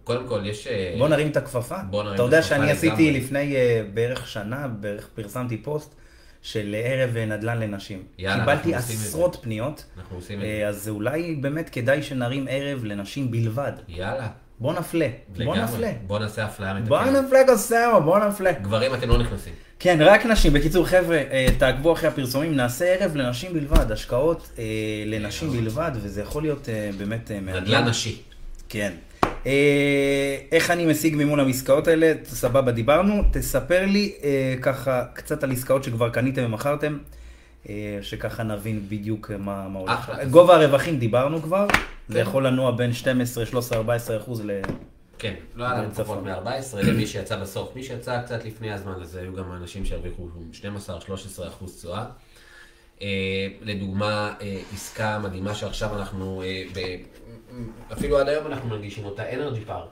קודם כל, יש... בוא נרים את הכפפה. בוא נרים אתה את יודע הכפפה שאני עשיתי. לפני בערך שנה, בערך פרסמתי פוסט של ערב נדל"ן לנשים. יאללה, קיבלתי זה. עשרות פניות, אנחנו עושים את זה. אה, אז אולי באמת כדאי שנרים ערב לנשים בלבד. יאללה. בוא נפלה, בוא. נפלה. בוא נעשה אפליה מתקנת. בוא נפלה קוסאמה, בוא נפלה. גברים, אתם לא נכנסים. כן, רק נשים. בקיצור, חבר'ה, אה, תעקבו אחרי הפרסומים, נעשה ערב לנשים בלבד, השקעות אה, לנשים בלבד, וזה יכול להיות באמת מעניין. נדל"ן נשי. כן. אה, איך אני משיג מימון עסקאות האלה? סבבה, דיברנו. תספר לי אה, ככה קצת על עסקאות שכבר קניתם ומכרתם, אה, שככה נבין בדיוק מה, מה הולך. גובה הרווחים דיברנו כבר, זה כן. יכול לנוע בין 12, 13, 14 אחוז ל... כן, לא היה לנו. פחות מ-14 למי שיצא בסוף. מי שיצא קצת לפני הזמן הזה, היו גם אנשים שהרוויחו 12-13 אחוז תשואה. אה, לדוגמה, אה, עסקה מדהימה שעכשיו אנחנו, ב- אפילו עד היום אנחנו מרגישים אותה, אנרג'י פארק.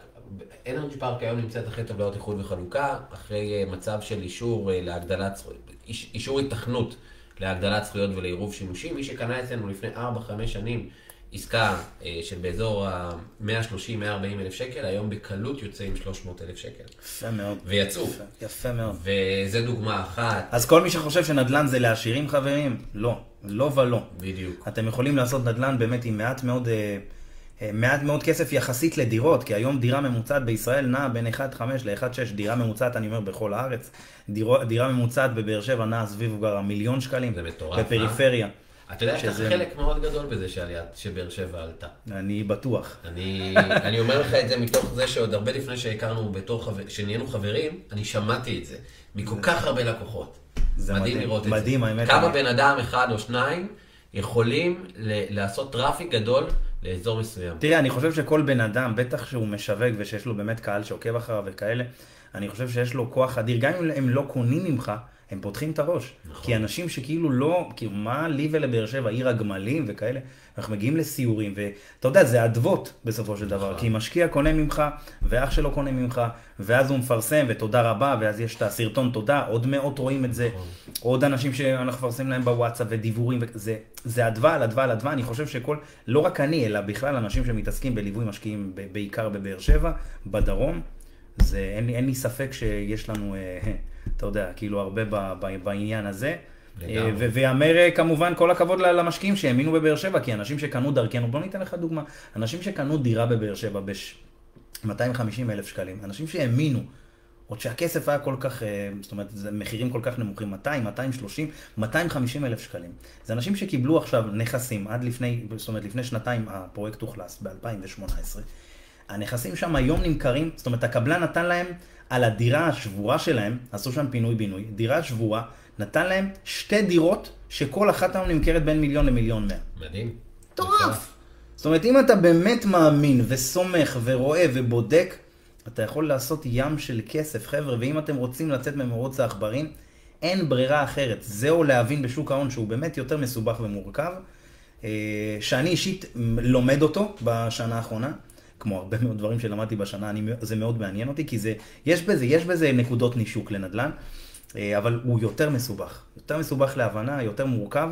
אנרג'י פארק היום נמצאת אחרי טבלאות איחוד וחלוקה, אחרי אה, מצב של אישור אה, להגדלת זכויות, איש- אישור התכנות להגדלת זכויות ולעירוב שימושים. מי שקנה אצלנו לפני 4-5 שנים עסקה אה, של באזור ה-130-140 אלף שקל, היום בקלות יוצא עם 300 אלף שקל. יפה מאוד. ויצאו. יפה, יפה מאוד. וזה דוגמה אחת, אז כל מי שחושב שנדל"ן זה לעשירים חברים, לא, לא ולא. בדיוק. אתם יכולים לעשות נדל"ן באמת עם מעט מאוד אה, מעט מאוד כסף יחסית לדירות, כי היום דירה ממוצעת בישראל נעה בין 1.5 ל-1.6, דירה ממוצעת, אני אומר, בכל הארץ. דירו, דירה ממוצעת בבאר שבע נעה סביב כבר המיליון שקלים. זה מטורף, אה? בפריפריה. אתה יודע, יש לך חלק מאוד גדול בזה שעליית, שבאר שבע עלתה. אני בטוח. אני, אני אומר לך את זה מתוך זה שעוד הרבה לפני שהכרנו בתור חבר, שנהיינו חברים, אני שמעתי את זה. מכל כך הרבה לקוחות. זה מדהים מדהים, לראות את מדהים, זה. האמת. כמה אני- בן אדם אחד או שניים יכולים ל- לעשות טראפיק גדול לאזור מסוים. תראה, אני חושב שכל בן אדם, בטח שהוא משווק ושיש לו באמת קהל שעוקב אחריו וכאלה, אני חושב שיש לו כוח אדיר. גם אם הם לא קונים ממך, הם פותחים את הראש. נכון. כי אנשים שכאילו לא, כאילו, מה לי ולבאר שבע, עיר הגמלים וכאלה, אנחנו מגיעים לסיורים, ואתה יודע, זה אדוות בסופו של דבר. נכון. כי משקיע קונה ממך, ואח שלו קונה ממך, ואז הוא מפרסם, ותודה רבה, ואז יש את הסרטון תודה, עוד מאות רואים את זה, נכון. עוד אנשים שאנחנו מפרסמים להם בוואטסאפ ודיבורים, זה, זה אדווה על אדווה על אדווה, אני חושב שכל, לא רק אני, אלא בכלל אנשים שמתעסקים בליווי משקיעים בעיקר בבאר שבע, בדרום, זה, אין, אין לי ספק שיש לנו, אה, אתה יודע, כאילו הרבה ב, ב, בעניין הזה. אה, ויאמר אה, כמובן כל הכבוד למשקיעים שהאמינו בבאר שבע, כי אנשים שקנו דרכנו, בוא ניתן לך דוגמה, אנשים שקנו דירה בבאר שבע ב-250 אלף שקלים, אנשים שהאמינו, עוד שהכסף היה כל כך, אה, זאת אומרת, זה מחירים כל כך נמוכים, 200, 230, 250 אלף שקלים. זה אנשים שקיבלו עכשיו נכסים עד לפני, זאת אומרת, לפני שנתיים הפרויקט אוכלס, ב-2018. הנכסים שם היום נמכרים, זאת אומרת, הקבלן נתן להם על הדירה השבורה שלהם, עשו שם פינוי-בינוי, דירה שבורה, נתן להם שתי דירות שכל אחת היום נמכרת בין מיליון למיליון מאה. מדהים. מטורף. זאת אומרת, אם אתה באמת מאמין וסומך ורואה ובודק, אתה יכול לעשות ים של כסף, חבר'ה, ואם אתם רוצים לצאת ממרוץ העכברים, אין ברירה אחרת. זהו להבין בשוק ההון שהוא באמת יותר מסובך ומורכב, אה, שאני אישית לומד אותו בשנה האחרונה. כמו הרבה מאוד דברים שלמדתי בשנה, אני, זה מאוד מעניין אותי, כי זה, יש בזה, יש בזה נקודות נישוק לנדל"ן, אבל הוא יותר מסובך. יותר מסובך להבנה, יותר מורכב,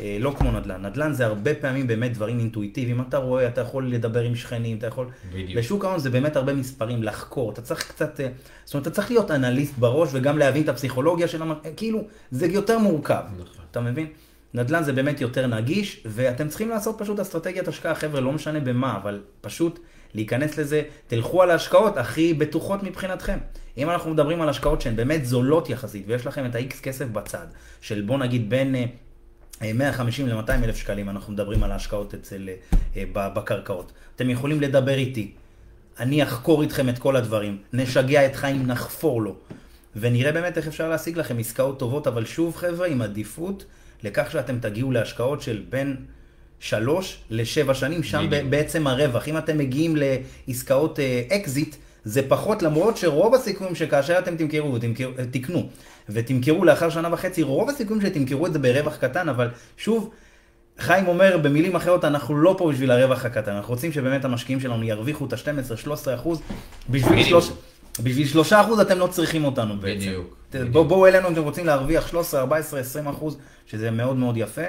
אה, לא כמו נדל"ן. נדל"ן זה הרבה פעמים באמת דברים אינטואיטיביים. אתה רואה, אתה יכול לדבר עם שכנים, אתה יכול... בדיוק. בשוק ההון זה באמת הרבה מספרים, לחקור. אתה צריך קצת... אה, זאת אומרת, אתה צריך להיות אנליסט בראש וגם להבין את הפסיכולוגיה של המ... אה, כאילו, זה יותר מורכב. נכון. אתה מבין? נדל"ן זה באמת יותר נגיש, ואתם צריכים לעשות פשוט אסטרטגיית השקעה, חבר'ה, לא משנה במה, אבל פשוט להיכנס לזה, תלכו על ההשקעות הכי בטוחות מבחינתכם. אם אנחנו מדברים על השקעות שהן באמת זולות יחסית, ויש לכם את ה-X כסף בצד, של בוא נגיד בין אה, אה, 150 ל-200 אלף שקלים, אנחנו מדברים על ההשקעות אצל, אה, בקרקעות. אתם יכולים לדבר איתי, אני אחקור איתכם את כל הדברים, נשגע את חיים, נחפור לו, ונראה באמת איך אפשר להשיג לכם עסקאות טובות, אבל שוב חבר'ה, עם עדיפות לכך שאתם תגיעו להשקעות של בין שלוש לשבע שנים, שם. ב- בעצם הרווח. אם אתם מגיעים לעסקאות אקזיט, זה פחות, למרות שרוב הסיכויים שכאשר אתם תמכרו אה, תקנו ותמכרו לאחר שנה וחצי, רוב הסיכויים שתמכרו את זה ברווח קטן, אבל שוב, חיים אומר במילים אחרות, אנחנו לא פה בשביל הרווח הקטן, אנחנו רוצים שבאמת המשקיעים שלנו ירוויחו את ה-12-13 אחוז, בשביל מינימום. שלוש- בשביל שלושה אחוז אתם לא צריכים אותנו בעצם. בדיוק. בוא- בואו אלינו אם אתם רוצים להרוויח 13, 14, 20 אחוז, שזה מאוד מאוד יפה.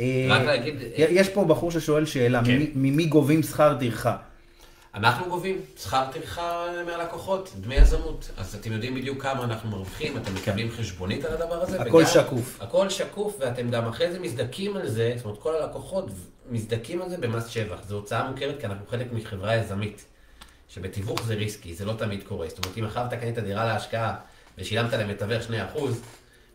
אה, רק להגיד- יש פה בחור ששואל שאלה, כן. ממי גובים שכר טרחה? אנחנו גובים שכר טרחה מהלקוחות, דמי יזמות. אז אתם יודעים בדיוק כמה אנחנו מרוויחים, אתם מקבלים חשבונית על הדבר הזה. הכל וגם- שקוף. הכל שקוף, ואתם גם אחרי זה מזדכים על זה, זאת אומרת, כל הלקוחות מזדכים על זה במס שבח. זו הוצאה מוכרת כי אנחנו חלק מחברה יזמית. שבתיווך זה ריסקי, זה לא תמיד קורה. זאת אומרת, אם עכשיו אתה קנית דירה להשקעה ושילמת למתווך 2%,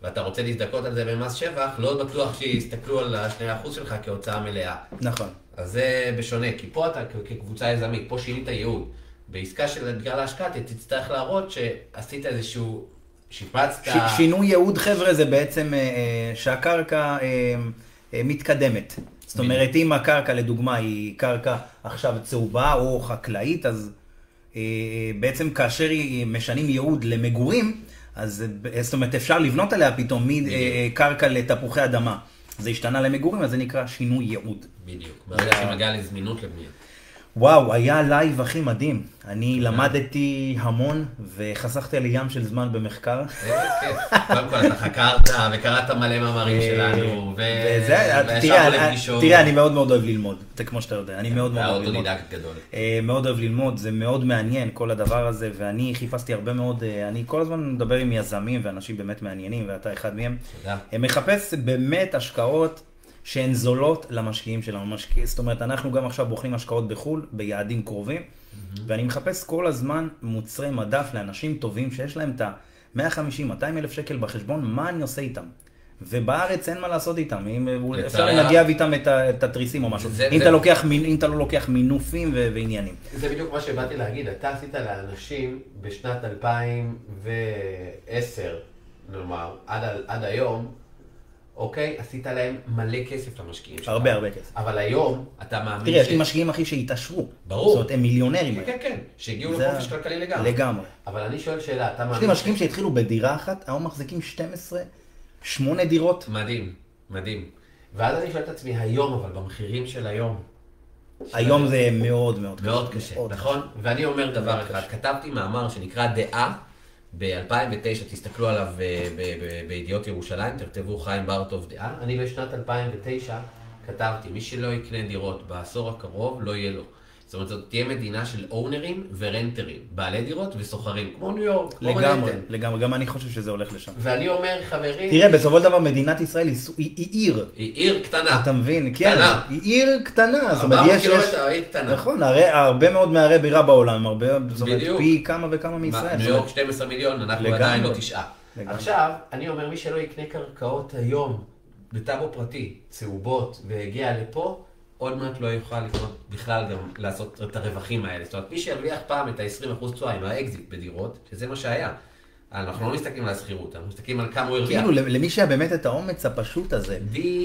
ואתה רוצה להזדכות על זה במס שבח, לא בטוח שיסתכלו על ה-2% שלך כהוצאה מלאה. נכון. אז זה בשונה, כי פה אתה כקבוצה יזמית, פה שינית ייעוד. בעסקה של דירה להשקעה אתה תצטרך להראות שעשית איזשהו, שיפצת... ש- שינוי ייעוד חבר'ה זה בעצם אה, אה, שהקרקע אה, אה, מתקדמת. זאת אומרת, אם הקרקע לדוגמה היא קרקע עכשיו צהובה או חקלאית, אז אה, בעצם כאשר משנים ייעוד למגורים, אז אה, זאת אומרת אפשר לבנות עליה פתאום מקרקע לתפוחי אדמה. זה השתנה למגורים, אז זה נקרא שינוי ייעוד. בדיוק, ברגע שמגיע לזמינות לבנייה. וואו, היה לייב הכי מדהים. אני למדתי המון וחסכתי לי ים של זמן במחקר. איזה כיף. קודם כל, אתה חקרת וקראת מלא מאמרים שלנו, ו- וזה, וישבנו תראה, לפגישות. תראה, אני מאוד מאוד אוהב ללמוד, זה כמו שאתה יודע, אני מאוד מאוד אוהב ללמוד. אה, מאוד אוהב ללמוד, זה מאוד מעניין כל הדבר הזה, ואני חיפשתי הרבה מאוד, אה, אני כל הזמן מדבר עם יזמים ואנשים באמת מעניינים, ואתה אחד מהם. תודה. אה, מחפש באמת השקעות שהן זולות למשקיעים שלנו. משקיע, זאת אומרת, אנחנו גם עכשיו בוחנים השקעות בחו"ל, ביעדים קרובים, ואני מחפש כל הזמן מוצרי מדף לאנשים טובים שיש להם את ה-150-200 אלף שקל בחשבון, מה אני עושה איתם? ובארץ אין מה לעשות איתם, אם אפשר לנגב איתם את התריסים או משהו. זה- אם זה- אתה לוקח אם אתה לא לוקח מינופים ו- ועניינים. זה בדיוק מה שבאתי להגיד, אתה עשית לאנשים בשנת 2010, נאמר, עד, עד היום, אוקיי? עשית להם מלא כסף למשקיעים שלך. הרבה הרבה כסף. אבל היום, אתה מאמין תראה, יש לי משקיעים אחי שהתעשרו. ברור. זאת אומרת, הם מיליונרים. כן, כן, שהגיעו לחופש כלכלי לגמרי. לגמרי. אבל אני שואל שאלה, אתה יש מאמין... לי משקיעים שהתחילו בדירה אחת, היום מחזיקים 12, 8 דירות. מדהים, מדהים. ואז אני שואל את עצמי, היום, אבל במחירים של היום, היום זה מאוד מאוד קשה. מאוד קשה, מאוד נכון? ואני אומר דבר אחד, כתבתי מאמר שנקרא דעה ב-2009, תסתכלו עליו אה, בידיעות ירושלים, תכתבו חיים ברטוב דעה. אני בשנת 2009 כתבתי, מי שלא יקנה דירות בעשור הקרוב, לא יהיה לו. זאת אומרת, זאת תהיה מדינה של אונרים ורנטרים, בעלי דירות וסוחרים, כמו ניו יורק, כמו לגמרי, מנהטן. לגמרי, גם אני חושב שזה הולך לשם. ואני אומר, חברים, תראה, בסופו של דבר מדינת ישראל היא היא היא עיר. היא עיר קטנה. אתה מבין? כן, קטנה. היא עיר קטנה. זאת אומרת, 400 יש, יש, קילומטר, עיר קטנה. נכון, הרי הרבה מאוד מערי בירה בעולם, הרבה, זאת אומרת. פי כמה וכמה מה, מישראל. ניו יורק אומרת, 12 מיליון, אנחנו לגמרי. עדיין לא תשעה. לגמרי. עכשיו, אני אומר, מי שלא יקנה קרקעות היום בטאבו פרטי, צהובות, והגיע לפה, עוד מעט לא יוכל לקנות בכלל גם לעשות את הרווחים האלה. זאת אומרת, מי שירוויח פעם את ה-20% תשואה עם האקזיט בדירות, שזה מה שהיה. אנחנו לא מסתכלים על השכירות, אנחנו מסתכלים על כמה הוא הרוויח. כאילו, למי שהיה באמת את האומץ הפשוט הזה.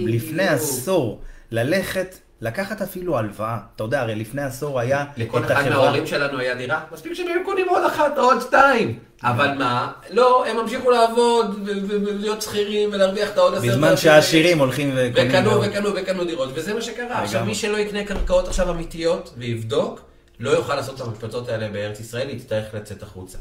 לפני עשור, ללכת, לקחת אפילו הלוואה. אתה יודע, הרי לפני עשור היה לכל אחד החברה... מההורים שלנו היה דירה, מספיק שהם היו קונים עוד אחת או עוד שתיים. אבל מה? לא, הם המשיכו לעבוד ולהיות שכירים ולהרוויח את העוד עשרת בזמן שהעשירים הולכים וקונים... וקנו. וקנו וקנו דירות, וזה מה שקרה. עכשיו. מי שלא יקנה קרקעות עכשיו אמיתיות ויבדוק, לא יוכל לעשות את המקפצות האלה בארץ ישראל, יצטרך לצאת החוצה.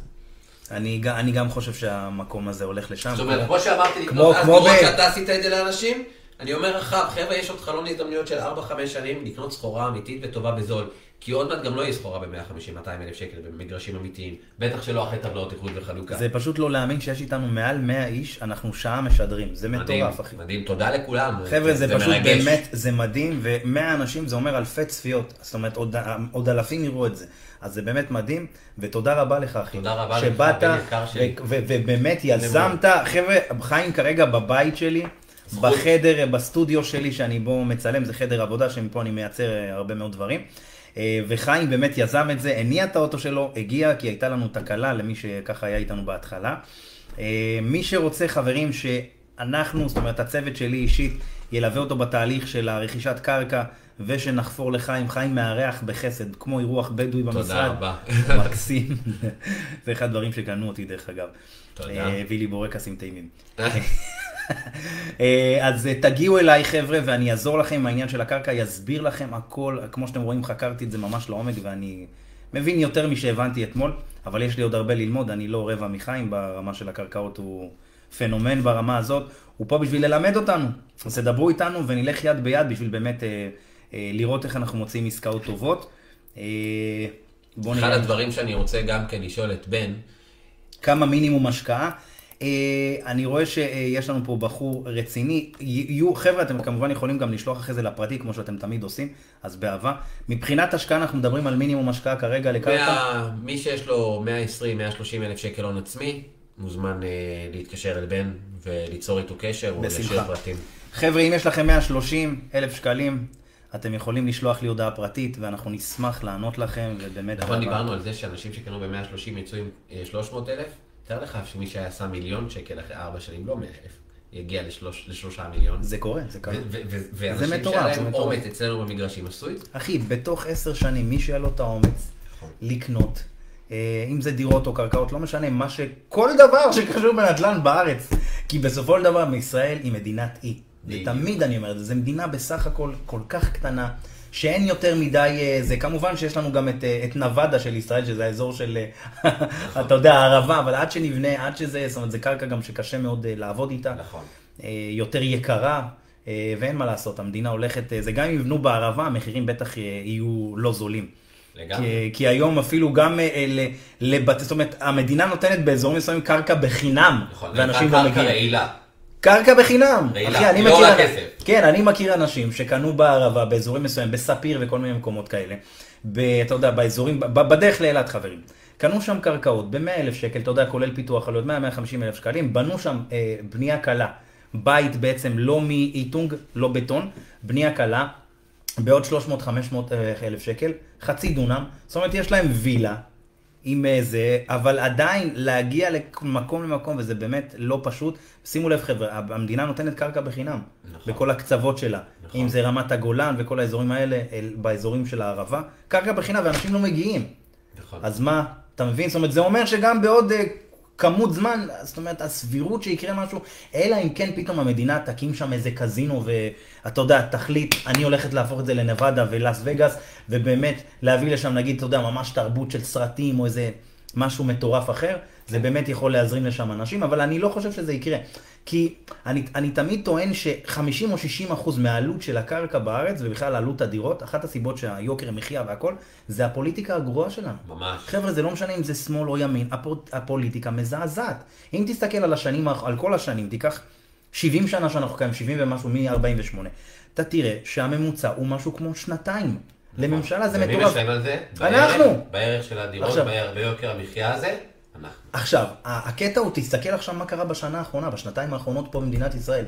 אני, אני גם חושב שהמקום הזה הולך לשם. זאת אומרת, כמו שאמרתי, כמו- לקנות אז כמו דירות ב- שאתה עשית את זה לאנשים, אני אומר לך, חבר'ה, יש עוד חלון הזדמנויות של 4-5 שנים לקנות סחורה אמיתית וטובה בזול. כי עוד מעט גם לא יהיה סחורה ב-150-200 אלף שקל במגרשים אמיתיים. בטח שלא אחרי טבלאות איחוד וחלוקה. זה פשוט לא להאמין שיש איתנו מעל 100 איש, אנחנו שעה משדרים. זה מטורף, אחי. מדהים, תודה לכולם. חבר'ה, זה פשוט מרגש. באמת, זה מדהים, ו-100 אנשים זה אומר אלפי צפיות. זאת אומרת, עוד, עוד אלפים יראו את זה. אז זה באמת מדהים, ותודה רבה לך, אחי. תודה רבה לך, שבאת, בן יקר שלי. ובאמת יזמת, חבר'ה, חיים כרגע בבית שלי. בחדר, בסטודיו שלי, שאני בו מצלם, זה חדר עבודה, שמפה אני מייצר אה, הרבה מאוד דברים. אה, וחיים באמת יזם את זה, הניע את האוטו שלו, הגיע, כי הייתה לנו תקלה למי שככה היה איתנו בהתחלה. אה, מי שרוצה, חברים, שאנחנו, זאת אומרת, הצוות שלי אישית, ילווה אותו בתהליך של הרכישת קרקע, ושנחפור לחיים, חיים מארח בחסד, כמו אירוח בדואי במשרד. רבה. מקסים. זה אחד הדברים שקנו אותי, דרך אגב. תודה. הביא לי בורקסים טעימים. אה, אז תגיעו אליי חבר'ה ואני אעזור לכם עם העניין של הקרקע, יסביר לכם הכל, כמו שאתם רואים חקרתי את זה ממש לעומק ואני מבין יותר משהבנתי אתמול, אבל יש לי עוד הרבה ללמוד, אני לא רבע מחיים ברמה של הקרקעות, הוא פנומן ברמה הזאת, הוא פה בשביל ללמד אותנו, אז תדברו איתנו ונלך יד ביד בשביל באמת אה, אה, לראות איך אנחנו מוצאים עסקאות טובות. אה, אחד נראה. הדברים שאני רוצה גם כן לשאול את בן, כמה מינימום השקעה. אה, אני רואה שיש לנו פה בחור רציני, יהיו, חבר'ה, אתם כמובן יכולים גם לשלוח אחרי זה לפרטי, כמו שאתם תמיד עושים, אז באהבה. מבחינת השקעה, אנחנו מדברים על מינימום השקעה כרגע לקרקע. מי שיש לו 120-130 אלף שקל הון עצמי, מוזמן אה, להתקשר אל בן וליצור איתו קשר או בשמחה. פרטים. חבר'ה, אם יש לכם 130 אלף שקלים, אתם יכולים לשלוח לי הודעה פרטית, ואנחנו נשמח לענות לכם, ובאמת... נכון. דיברנו על זה שאנשים שקנו ב-130 יצאו עם אה, 300 אלף? תאר לך שמי שהיה שם מיליון שקל אחרי 4 שנים, לא 100 אלף, יגיע לשלוש- לשלושה מיליון. זה קורה, זה קורה. ואנשים שהיה להם. אומץ אצלנו במגרשים עשו את זה. אחי, בתוך עשר שנים, מי שהיה לו את האומץ נכון. לקנות, אה, אם זה דירות או קרקעות, לא משנה, מה ש... כל דבר שקשור בנדל"ן בארץ. כי בסופו של דבר, מישראל היא מדינת אי. ותמיד אני אומר את זה, זו מדינה בסך הכל כל כך קטנה, שאין יותר מדי, אה, זה כמובן שיש לנו גם את, אה, את נבדה של ישראל, שזה האזור של, אה, אתה יודע, הערבה, אבל עד שנבנה, עד שזה, זאת אומרת, זה קרקע גם שקשה מאוד לעבוד איתה. נכון. יותר יקרה, ואין מה לעשות, המדינה הולכת, זה גם אם יבנו בערבה, המחירים בטח יהיו לא זולים. לגמרי. כי, כי היום אפילו גם אה, ל- לבת... זאת אומרת, המדינה נותנת באזורים מסוימים קרקע בחינם, נכון, ואנשים לא קרקע מגיעים. רעילה. קרקע בחינם. אחי, אני לא מכיר-. כן, אני מכיר אנשים שקנו בערבה, באזורים מסוימים, בספיר וכל מיני מקומות כאלה. ב, אתה יודע, באזורים, ב, בדרך לאילת חברים. קנו שם קרקעות ב-100 אלף שקל, אתה יודע, כולל פיתוח עלויות 100-150 אלף שקלים, בנו שם אה, בנייה קלה. בית בעצם לא מאיטונג, לא בטון, בנייה קלה, בעוד 300-500 אלף שקל, חצי דונם, זאת אומרת יש להם וילה עם אה, זה, אבל עדיין להגיע למקום למקום, וזה באמת לא פשוט. שימו לב חבר'ה, המדינה נותנת קרקע בחינם, נכון. בכל הקצוות שלה. נכון. אם זה רמת הגולן וכל האזורים האלה, אל- באזורים של הערבה, קרקע בחינם ואנשים לא מגיעים. נכון. אז מה, אתה מבין? זאת אומרת, זה אומר שגם בעוד אה, כמות זמן, זאת אומרת, הסבירות שיקרה משהו, אלא אם כן פתאום המדינה תקים שם איזה קזינו, ואתה יודע, תחליט, אני הולכת להפוך את זה לנבדה ולאס וגאס, ובאמת להביא לשם, נגיד, אתה יודע, ממש תרבות של סרטים, או איזה משהו מטורף אחר, זה באמת יכול להזרים לשם אנשים, אבל אני לא חושב שזה יקרה. כי אני, אני תמיד טוען ש-50 או 60 אחוז מהעלות של הקרקע בארץ, ובכלל עלות הדירות, אחת הסיבות שהיוקר המחיה והכל, זה הפוליטיקה הגרועה שלנו. ממש. חבר'ה, זה לא משנה אם זה שמאל או ימין, הפו- הפוליטיקה מזעזעת. אם תסתכל על השנים, על כל השנים, תיקח 70 שנה שאנחנו קיימים, 70 ומשהו, מ-48, אתה תראה שהממוצע הוא משהו כמו שנתיים. לממשלה זה ומי מטורף. משלם על זה? אנחנו. בערך- של הדירות, ביוקר המחיה הזה? עכשיו, הקטע הוא, תסתכל עכשיו מה קרה בשנה האחרונה, בשנתיים האחרונות פה במדינת ישראל.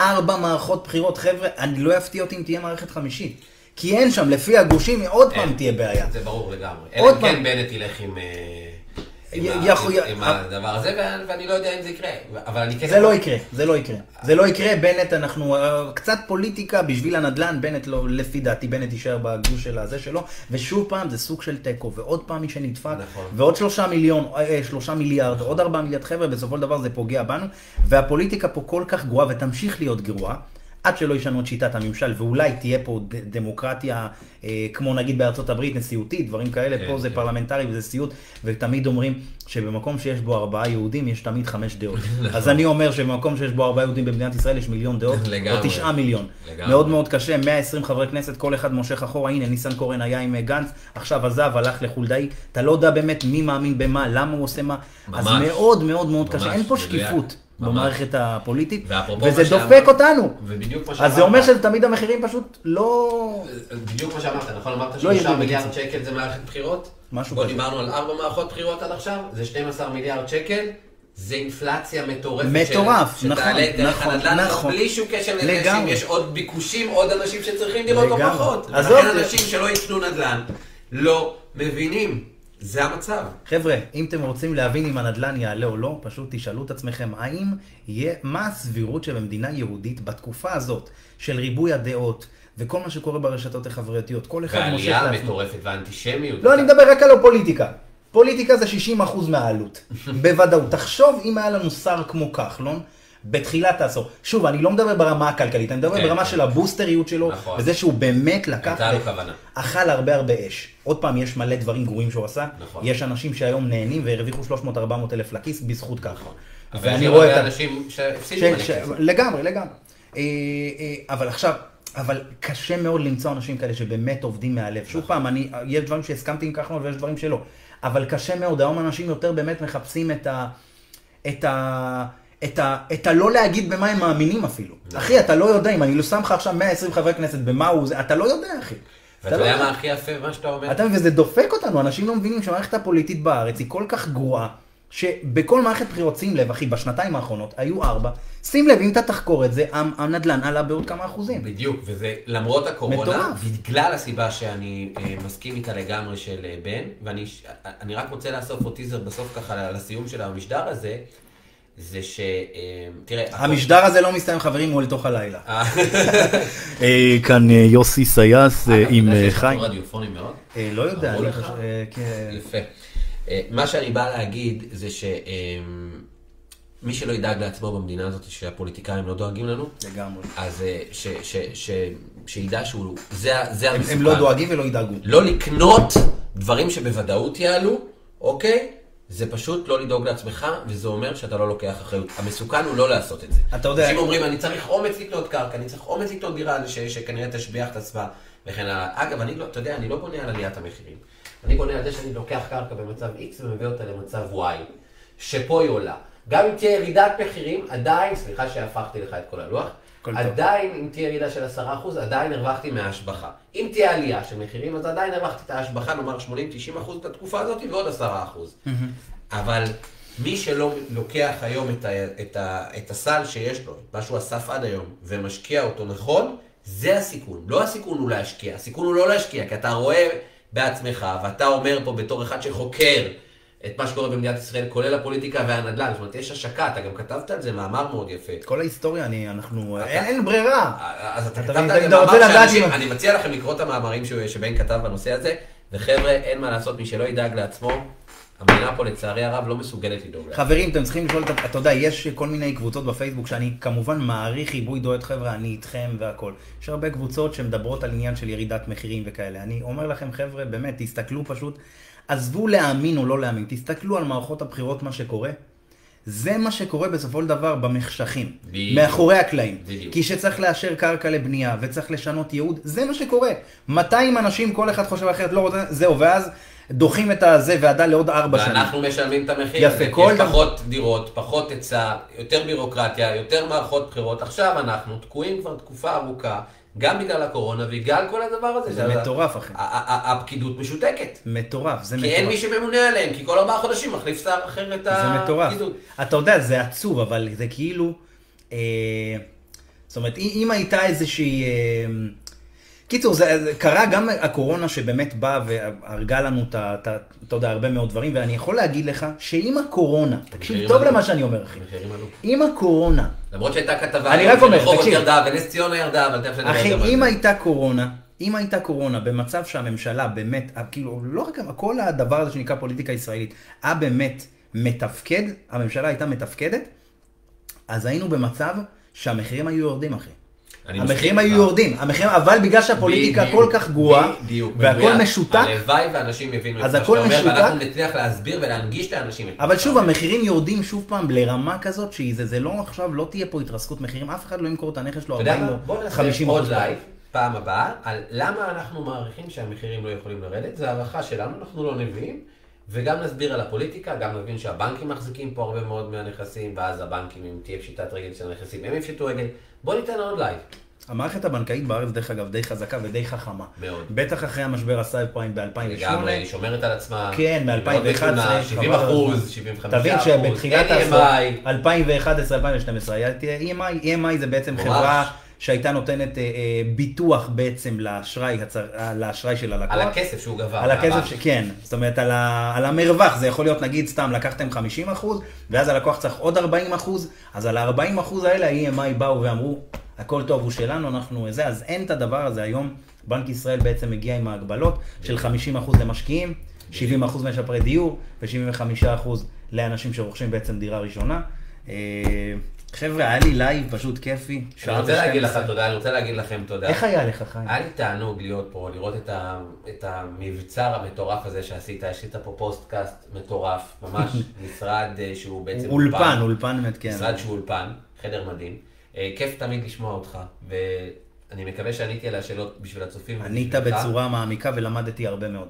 ארבע מערכות בחירות, חבר'ה, אני לא אפתיע אותי אם תהיה מערכת חמישית. כי אין שם, לפי הגושים, עוד פעם אין. תהיה בעיה. זה ברור לגמרי. עוד כן פעם. בנט ילך עם... אה, עם י- ה- יכול- עם- י- עם הדבר הזה, ואני לא יודע אם זה יקרה. אבל אני כן... זה לא יקרה, זה לא יקרה. זה לא יקרה, בנט, אנחנו, אה, קצת פוליטיקה בשביל הנדל"ן, בנט לא, לפי דעתי, בנט יישאר בגוש של הזה שלו, ושוב פעם זה סוג של תיקו, ועוד פעם מי שנדפק, נכון. ועוד שלושה מיליון, אה, אה, שלושה מיליארד, עוד ארבעה מיליארד חבר'ה, בסופו של דבר זה פוגע בנו, והפוליטיקה פה כל כך גרועה ותמשיך להיות גרועה. עד שלא ישנו את שיטת הממשל, ואולי תהיה פה ד- דמוקרטיה, אה, כמו נגיד בארצות הברית, נשיאותית, דברים כאלה, כן, פה זה כן. פרלמנטרי וזה סיוט, ותמיד אומרים שבמקום שיש בו ארבעה יהודים, יש תמיד חמש דעות. אז אני אומר שבמקום שיש בו ארבעה יהודים במדינת ישראל, יש מיליון דעות, או. תשעה מיליון. לגמרי. מאוד מאוד קשה, 120 חברי כנסת, כל אחד מושך אחורה, הנה ניסנקורן היה עם אה, גנץ, עכשיו עזב, הלך לחולדאי, אתה לא יודע באמת מי מאמין במה, למה הוא עושה מה, אז ממש. מאוד מאוד מאוד קשה, ממש, אין פה. שקיפות. במערכת הפוליטית, וזה דופק שאמרת- אותנו. ובדיוק מה אז זה אומר שאמרת- שתמיד המחירים פשוט לא... בדיוק מה שאמרת, נכון? אמרת לא שלושה מיליארד. שקל זה מערכת בחירות? משהו בוא כזה. דיברנו על ארבע מערכות בחירות עד עכשיו, זה 12 מיליארד שקל. זה אינפלציה מטורפת. מטורף, של- נכון, שתעלה נכון, הנדל"ן, נכון. בלי שום קשר לגמרי. יש עוד ביקושים, עוד אנשים שצריכים דירות או. פחות. זה- אנשים שלא יקנו נדל"ן לא מבינים. זה המצב. חבר'ה, אם אתם רוצים להבין אם הנדל"ן יעלה או לא, פשוט תשאלו את עצמכם, האם יהיה, מה הסבירות שבמדינה יהודית בתקופה הזאת של ריבוי הדעות וכל מה שקורה ברשתות החברתיות, כל אחד מושך והעלייה לעצמו. המטורפת והאנטישמיות. לא, אני מדבר רק על הפוליטיקה. פוליטיקה זה 60% מהעלות, בוודאות. תחשוב אם היה לנו שר כמו כחלון. בתחילת העשור. שוב, אני לא מדבר ברמה הכלכלית, אני מדבר כן, ברמה כן. של הבוסטריות שלו, נכון. וזה שהוא באמת לקח, הייתה לו כוונה. אכל הרבה הרבה אש. עוד פעם, יש מלא דברים גרועים שהוא עשה. נכון. יש אנשים שהיום נהנים והרוויחו 300-400 אלף לכיס בזכות כחלון. אבל ואני רואה את ה... אנשים שהפסידו ש- ש-. לגמרי, לגמרי. אה, אה, אבל עכשיו, אבל קשה מאוד למצוא אנשים כאלה שבאמת עובדים מהלב. שוב פעם, אני, יש דברים שהסכמתי עם כחלון ויש דברים שלא. אבל קשה מאוד, היום אנשים יותר באמת מחפשים את ה... את ה... את ה... את הלא להגיד במה הם מאמינים אפילו. אחי, אתה לא יודע, אם אני לא שם לך עכשיו 120 חברי כנסת במה הוא זה, אתה לא יודע, אחי. ואתה אתה לא יודע מה הכי יפה במה שאתה אומר? אתה וזה דופק אותנו, אנשים לא מבינים שהמערכת הפוליטית בארץ היא כל כך גרועה, שבכל מערכת בחירות, שים לב, אחי, בשנתיים האחרונות היו ארבע, שים לב, אם אתה תחקור את זה, הנדל"ן עלה בעוד כמה אחוזים. בדיוק, וזה למרות הקורונה, מטורף. בגלל הסיבה שאני אה, מסכים איתה לגמרי של אה, בן, ואני רק רוצה לאסוף פה טיזר בסוף ככה לסיום של המשדר הזה, זה ש... אה, תראה... המשדר הזה לא מסתיים, חברים, הוא לתוך הלילה. אה, כאן יוסי סייס אגב, אתה יודע שיש לנו רדיופונים מאוד? אה, לא יודע. אה, כן. יפה. אה, מה שאני בא להגיד זה שמי שלא ידאג לעצמו במדינה הזאת, שהפוליטיקאים לא דואגים לנו, לגמרי. אז אה, ש- ש- ש- שידע שהוא... זה ה- זה הם- המסוכן. הם לא דואגים ולא ידאגו. לא לקנות דברים שבוודאות יעלו, אוקיי? זה פשוט לא לדאוג לעצמך, וזה אומר שאתה לא לוקח אחריות. המסוכן הוא לא לעשות את זה. אתה יודע- אנשים אומרים, אני צריך אומץ לקנות קרקע, אני צריך אומץ לקנות דירה ש- שכנראה תשביח את עצמה, וכן הלאה. אגב, אני לא, אתה יודע, אני לא בונה על עליית המחירים. אני בונה על זה שאני לוקח קרקע במצב X ומביא אותה למצב Y, שפה היא עולה. גם אם תהיה ירידת מחירים, עדיין, סליחה שהפכתי לך את כל הלוח, טוב. עדיין, אם תהיה ירידה של 10%, עדיין הרווחתי מההשבחה. אם תהיה עלייה של מחירים, אז עדיין הרווחתי את ההשבחה, נאמר 80-90% את התקופה הזאת, ועוד 10%. אבל מי שלא לוקח היום את, ה, את, ה, את הסל שיש לו, את מה שהוא אסף עד היום, ומשקיע אותו נכון, זה הסיכון. לא הסיכון הוא להשקיע, הסיכון הוא לא להשקיע, כי אתה רואה בעצמך, ואתה אומר פה בתור אחד שחוקר את מה שקורה במדינת ישראל, כולל הפוליטיקה והנדל"ן, זאת אומרת, יש השקה, אתה גם כתבת על זה מאמר מאוד יפה. את כל ההיסטוריה, אני, אנחנו, אין, אין ברירה. אז אתה אתה כתבת על זה אתה מאמר שאנשים, אני מציע לכם לקרוא את המאמרים שבן כתב בנושא הזה, וחבר'ה, אין מה לעשות, מי שלא ידאג לעצמו, המדינה פה לצערי הרב לא מסוגלת לדאוג. חברים, אתם צריכים לשאול, את- אתה יודע, יש כל מיני קבוצות בפייסבוק שאני כמובן מעריך עיבוי דועט, חבר'ה, אני איתכם והכל. יש הרבה קבוצות שמדברות על עניין של ירידת מחירים וכאלה. אני אומר לכם, חבר'ה, באמת, תסתכלו פשוט, עזבו להאמין או לא להאמין, תסתכלו על מערכות הבחירות, מה שקורה. זה מה שקורה בסופו של דבר במחשכים, בדיוק. מאחורי הקלעים. בדיוק. כי שצריך לאשר קרקע לבנייה וצריך לשנות ייעוד, זה מה שקורה. 200 אנשים, כל אחד חושב אחרת, לא רוצה, זהו, ואז דוחים את הזה ועדה לעוד ארבע שנים. ואנחנו משלמים את המחיר. יפה, כל יש דבר- פחות דירות, פחות היצע, יותר בירוקרטיה, יותר מערכות בחירות. עכשיו אנחנו תקועים כבר תקופה ארוכה, גם בגלל הקורונה ובגלל כל הדבר הזה. זה מטורף, אחי. הפקידות משותקת. מטורף, זה כי מטורף. אין מי שממונה עליהם, כי כל ארבעה חודשים מחליף שר אחר את זה מטורף. הפקידות. אתה יודע, זה עצוב, אבל זה כאילו... אה, זאת אומרת, אם אם הייתה איזושהי... קיצור, זה, זה קרה גם הקורונה שבאמת באה והרגה לנו את ה... את ה- אתה יודע, הרבה מאוד דברים, ואני יכול להגיד לך שאם הקורונה, תקשיב טוב. למה שאני אומר, אחי. אם הקורונה, למרות שהייתה כתבה, אני רק אומר, תקשיב. ירדה ונס ציונה ירדה, אבל תכף נדבר אחי, אם. הייתה קורונה, אם הייתה קורונה במצב שהממשלה באמת, כאילו, לא רק כל הדבר הזה שנקרא פוליטיקה ישראלית, היה באמת מתפקד, הממשלה הייתה מתפקדת, אז היינו במצב שהמחירים היו יורדים, אחי. המחירים היו. יורדים, המחירים, אבל בגלל שהפוליטיקה כל כך גרועה, והכל. משותק, הלוואי ואנשים יבינו את אז מה הכל משותק. ואנחנו נצליח להסביר ולהנגיש לאנשים אבל שוב. המחירים יורדים שוב פעם לרמה כזאת, שזה זה לא עכשיו, לא תהיה פה התרסקות מחירים, אף אחד לא ימכור את הנכס שלו אתה יודע 40 מה? או בוא נעשה 50 עוד אחוז. לייב, פעם הבאה, על למה אנחנו מעריכים שהמחירים לא יכולים לרדת. זו הערכה שלנו, אנחנו לא נביאים. וגם נסביר על הפוליטיקה, גם נבין שהבנקים מחזיקים פה הרבה מאוד מהנכסים, ואז הבנקים, אם תהיה פשיטת רגל של הנכסים, הם יפשטו רגל. בוא ניתן עוד לייב. המערכת הבנקאית בארץ, דרך אגב, די חזקה ודי חכמה. מאוד. בטח אחרי המשבר הסייב פריים ב-2008. לגמרי, היא שומרת על עצמה. כן, מ-2011. מתונה, 70 אחוז, 75 אחוז. תבין שבתחילת אין EMI. 2011-2012, היה EMI, EMI זה בעצם. חברה שהייתה נותנת אה, אה, ביטוח בעצם לאשראי, אה, לאשראי של הלקוח. על הכסף שהוא גבה. על הכסף. ש... כן, זאת אומרת על, ה... על המרווח, זה יכול להיות נגיד סתם לקחתם 50 אחוז, ואז הלקוח צריך עוד 40 אחוז, אז על ה-40 אחוז האלה ה-EMI באו ואמרו, הכל טוב, הוא שלנו, אנחנו זה, אז אין את הדבר הזה היום, בנק ישראל בעצם מגיע עם ההגבלות של 50 אחוז למשקיעים, 70 אחוז משפרי דיור, ו-75 אחוז לאנשים שרוכשים בעצם דירה ראשונה. חבר'ה, היה לי לייב פשוט כיפי, אני רוצה להגיד לך ו-12. תודה, אני רוצה להגיד לכם תודה. איך היה לך, חיים? היה לי תענוג להיות פה, לראות את, ה, את המבצר המטורף הזה שעשית, עשית פה פודקאסט מטורף, ממש משרד אה, שהוא בעצם אולפן, אולפן באמת, כן. משרד שהוא אולפן, חדר מדהים. אה, כיף תמיד לשמוע אותך, ואני מקווה שעניתי על השאלות בשביל הצופים. ענית. בצורה מעמיקה ולמדתי הרבה מאוד.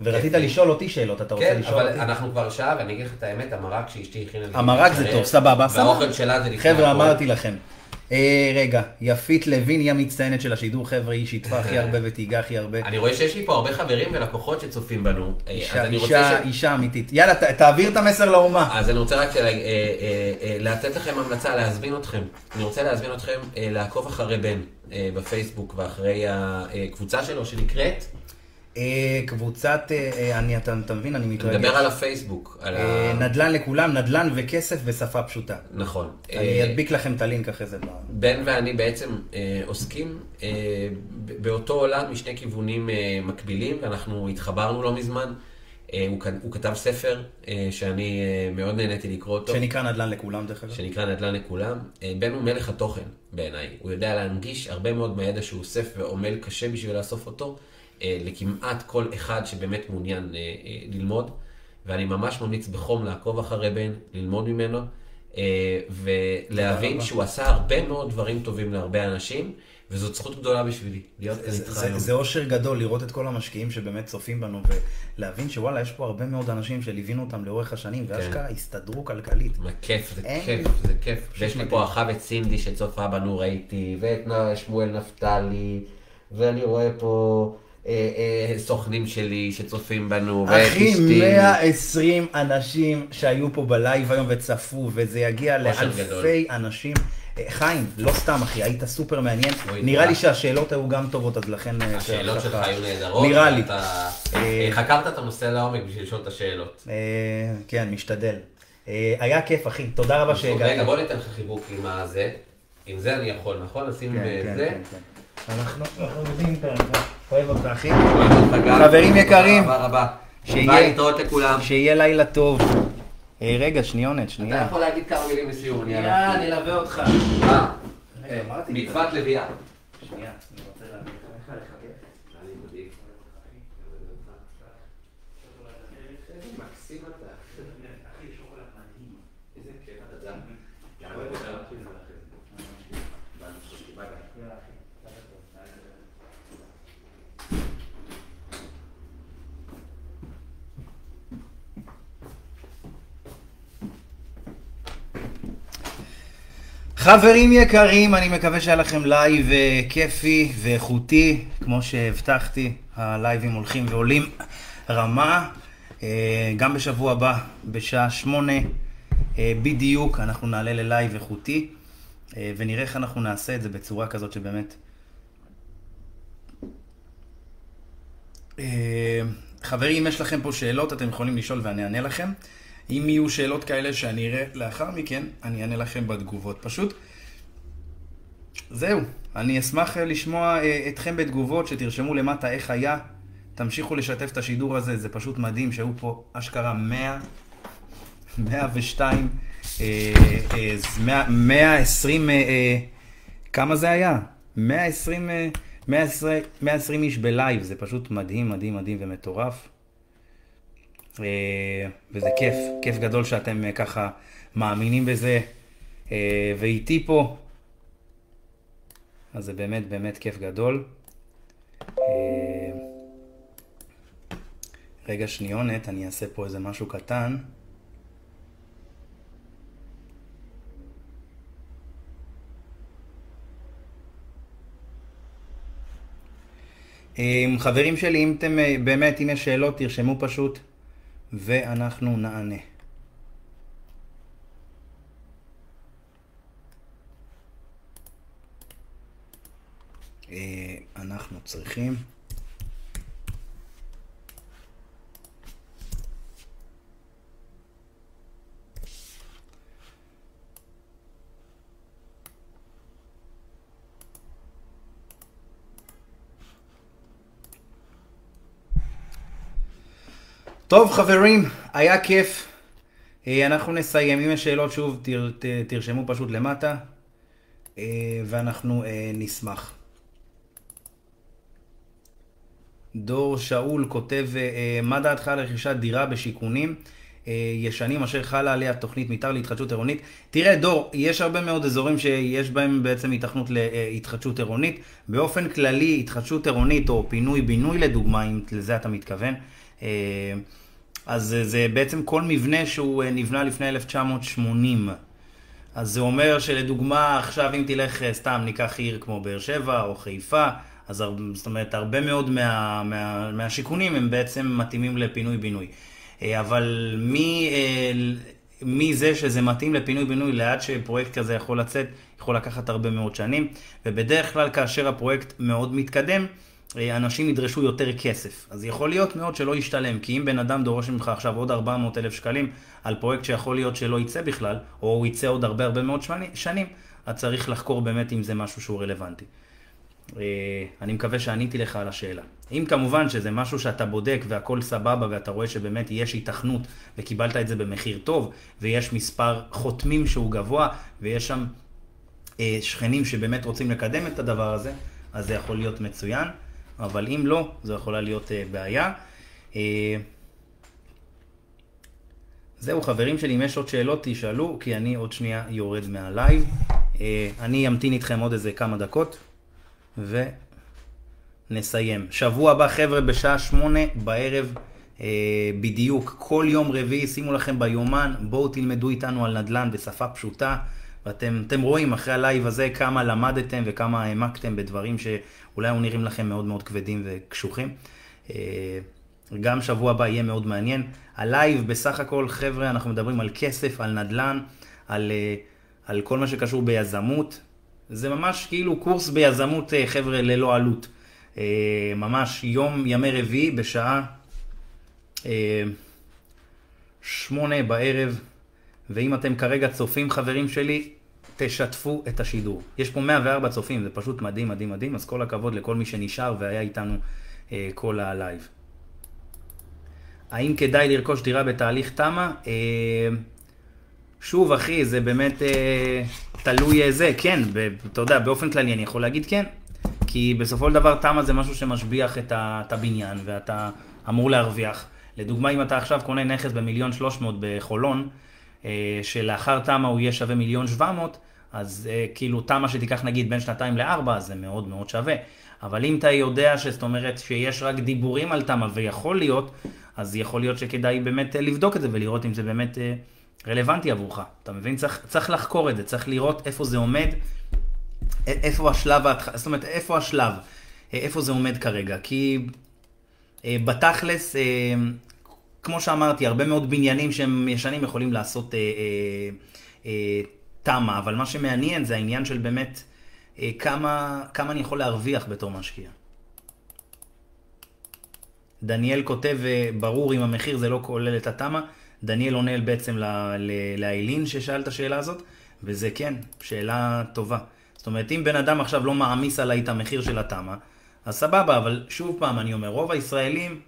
ורצית כיף. לשאול אותי שאלות, אתה רוצה כן, לשאול אבל אותי? אנחנו כבר שעה, ואני אגיד לך את האמת, המרק שאשתי הכינה לי. המרק זה טוב, סבבה, סבבה. והאוכל שלה זה לפני חבר'ה. אמרתי לכם. אה, רגע, יפית לוין היא המצטיינת של השידור, חבר'ה, היא שיתפה הכי הרבה ותיגע הכי הרבה. אני רואה שיש לי פה הרבה חברים ולקוחות שצופים בנו. אה, אישה, אמיתית. יאללה, תעביר את המסר לאומה. אז אני רוצה רק אה, לתת לכם המלצה, להזמין אתכם. אני רוצה להזמין אתכם לעקוב אחרי בן בפייסבוק ואחרי הקבוצה שלו שנקראת, קבוצת, אה, אה, אני, אתה אתה מבין, אני מתרגש. מדבר על הפייסבוק. על אה, ה... נדל"ן לכולם, נדל"ן וכסף בשפה פשוטה. נכון. אני אה, אדביק לכם את הלינק אחרי זה. בן ואני בעצם אה, עוסקים אה, באותו עולם משני כיוונים אה, מקבילים, ואנחנו התחברנו לא מזמן. אה, הוא, כתב ספר אה, שאני אה, מאוד נהניתי לקרוא אותו. שנקרא נדל"ן לכולם, דרך אגב. שנקרא נדל"ן לכולם. אה, בן הוא מלך התוכן בעיניי. הוא יודע להנגיש הרבה מאוד מהידע שהוא אוסף ועמל קשה בשביל לאסוף אותו, אה, לכמעט כל אחד שבאמת מעוניין אה, אה, ללמוד. ואני ממש ממליץ בחום לעקוב אחרי בן, ללמוד ממנו. אה, ולהבין שהוא עשה הרבה מאוד דברים טובים להרבה אנשים, וזאת זכות גדולה בשבילי, להיות כאן זה- איתך זה- היום. זה אושר גדול לראות את כל המשקיעים שבאמת צופים בנו, ולהבין שוואלה, יש פה הרבה מאוד אנשים שליווינו אותם לאורך השנים, כן. ואשכרה הסתדרו כלכלית. מה כיף, זה אין- כיף, זה כיף. ויש לי. פה אחאב את סינדי שצופה בנו, ראיתי, ואת שמואל נפתלי, ואני רואה פה אה, אה, סוכנים שלי שצופים בנו, ואת אחי, אשתי. 120 אנשים שהיו פה בלייב היום וצפו, וזה יגיע לאלפי. אנשים. אה, חיים, לא סתם אחי, היית סופר מעניין. נראה. לי שהשאלות היו גם טובות, אז לכן... אה, השאלות שלך היו נהדרות. נראה לי. אה, אה, חקרת את הנושא לעומק בשביל לשאול את השאלות. אה, כן, משתדל. אה, היה כיף, אחי, תודה רבה שהגעת. רגע, בוא ניתן לך חיבוק עם הזה. עם זה אני יכול, נכון? לשים כן, אה, כן, זה? אנחנו אנחנו יודעים, אתה- אוהב אותך, אחי. חברים יקרים, תודה רבה. שיהיה- ביי, להתראות לכולם. שיהיה לילה טוב. אה, רגע, שניונת, אתה שנייה. יכול להגיד כמה מילים לסיום, אני אלווה אותך. אה, אה. מצוות לביאה. שנייה, אני רוצה להביא לך לחבר. מקסים אתה. איזה כיף אתה גם. חברים יקרים, אני מקווה שהיה לכם לייב אה, כיפי ואיכותי, כמו שהבטחתי, הלייבים הולכים ועולים רמה. אה, גם בשבוע הבא, בשעה שמונה אה, בדיוק, אנחנו נעלה ללייב איכותי, אה, ונראה איך אנחנו נעשה את זה בצורה כזאת שבאמת... חברים, אם יש לכם פה שאלות, אתם יכולים לשאול ואני אענה לכם. אם יהיו שאלות כאלה שאני אראה לאחר מכן, אני אענה לכם בתגובות. פשוט, זהו. אני אשמח לשמוע אה, אתכם בתגובות, שתרשמו למטה איך היה. תמשיכו לשתף את השידור הזה, זה פשוט מדהים שהיו פה אשכרה 100, 102, אה, אה, ז- 100, 120, אה, אה, כמה זה היה? 120, אה, 120, 120 איש בלייב, זה פשוט מדהים, מדהים, מדהים ומטורף. אה, וזה כיף, כיף גדול שאתם אה, ככה מאמינים בזה אה, ואיתי פה. אז זה באמת באמת כיף גדול. רגע שניונת, אני אעשה פה איזה משהו קטן. חברים שלי, אם אתם באמת, אם יש שאלות, תרשמו פשוט, ואנחנו נענה. אה, אנחנו צריכים... טוב חברים, היה כיף. אה, אנחנו נסיים. אם יש שאלות שוב, תר, תרשמו פשוט למטה, אה, ואנחנו אה, נשמח. דור שאול כותב, מה דעתך על רכישת דירה בשיכונים ישנים אשר חלה עליה תוכנית מתאר להתחדשות עירונית? תראה, דור, יש הרבה מאוד אזורים שיש בהם בעצם התכנות להתחדשות עירונית. באופן כללי, התחדשות עירונית או פינוי-בינוי לדוגמה, אם לזה אתה מתכוון, אז זה- זה בעצם כל מבנה שהוא אה, נבנה לפני 1980. אז זה אומר שלדוגמה, עכשיו אם תלך, אה, סתם ניקח עיר כמו באר שבע או חיפה, אז זאת אומרת, הרבה מאוד מה, מה, מהשיכונים הם בעצם מתאימים לפינוי-בינוי. אה, אבל מי, אה, מזה שזה מתאים לפינוי-בינוי לעד שפרויקט כזה יכול לצאת, יכול לקחת הרבה מאוד שנים, ובדרך כלל כאשר הפרויקט מאוד מתקדם, אה, אנשים ידרשו יותר כסף. אז יכול להיות מאוד שלא ישתלם, כי אם בן אדם דורש ממך עכשיו עוד 400 אלף שקלים על פרויקט שיכול להיות שלא יצא בכלל, או הוא יצא עוד הרבה הרבה מאוד שני- שנים, אז צריך לחקור באמת אם זה משהו שהוא רלוונטי. אה, אני מקווה שעניתי לך על השאלה. אם כמובן שזה משהו שאתה בודק והכל סבבה ואתה רואה שבאמת יש היתכנות וקיבלת את זה במחיר טוב ויש מספר חותמים שהוא גבוה ויש שם אה, שכנים שבאמת רוצים לקדם את הדבר הזה, אז זה יכול להיות מצוין, אבל אם לא, זו יכולה להיות אה, בעיה. אה, זהו, חברים שלי, אם יש עוד שאלות, תשאלו, כי אני עוד שנייה יורד מהלייב. אה, אני אמתין איתכם עוד איזה כמה דקות, ונסיים. שבוע הבא, חבר'ה, בשעה שמונה בערב, אה, בדיוק, כל יום רביעי, שימו לכם ביומן, בואו תלמדו איתנו על נדל"ן בשפה פשוטה. ואתם רואים אחרי הלייב הזה כמה למדתם וכמה העמקתם בדברים שאולי היו נראים לכם מאוד מאוד כבדים וקשוחים. אה, גם שבוע הבא יהיה מאוד מעניין. הלייב בסך הכל, חבר'ה, אנחנו מדברים על כסף, על נדל"ן, על, אה, על כל מה שקשור ביזמות. זה ממש כאילו קורס ביזמות, אה, חבר'ה, ללא עלות. ממש יום, ימי רביעי בשעה שמונה בערב. ואם אתם כרגע צופים, חברים שלי, תשתפו את השידור. יש פה 104 צופים, זה פשוט מדהים, מדהים, מדהים, אז כל הכבוד לכל מי שנשאר והיה איתנו אה, כל הלייב. האם כדאי לרכוש דירה בתהליך תמ"א? אה, שוב, אחי, זה באמת אה, תלוי זה, כן, אתה יודע, באופן כללי אני יכול להגיד כן, כי בסופו של דבר תמ"א זה משהו שמשביח את, ה, את הבניין ואתה אמור להרוויח. לדוגמה, אם אתה עכשיו קונה נכס במיליון שלוש מאות בחולון, שלאחר תמ"א הוא יהיה שווה מיליון שבע מאות, אז אה, כאילו תמ"א שתיקח נגיד בין שנתיים לארבע, זה מאוד מאוד שווה. אבל אם אתה יודע שזאת אומרת שיש רק דיבורים על תמ"א ויכול להיות, אז יכול להיות שכדאי באמת אה, לבדוק את זה ולראות אם זה באמת רלוונטי עבורך. אתה מבין? צריך, צריך לחקור את זה, צריך לראות איפה זה עומד, איפה השלב, זאת אומרת, איפה השלב, איפה זה עומד כרגע. כי בתכלס, כמו שאמרתי, הרבה מאוד בניינים שהם ישנים יכולים לעשות אה, אה, אה, תמה, אבל מה שמעניין זה העניין של באמת אה, כמה, כמה אני יכול להרוויח בתור משקיע. דניאל כותב, אה, ברור אם המחיר זה לא כולל את התמה, דניאל עונה בעצם לאיילין ששאל את השאלה הזאת, וזה כן, שאלה טובה. זאת אומרת, אם בן אדם עכשיו לא מעמיס עליי את המחיר של התמה, אז סבבה, אבל שוב פעם, אני אומר, רוב הישראלים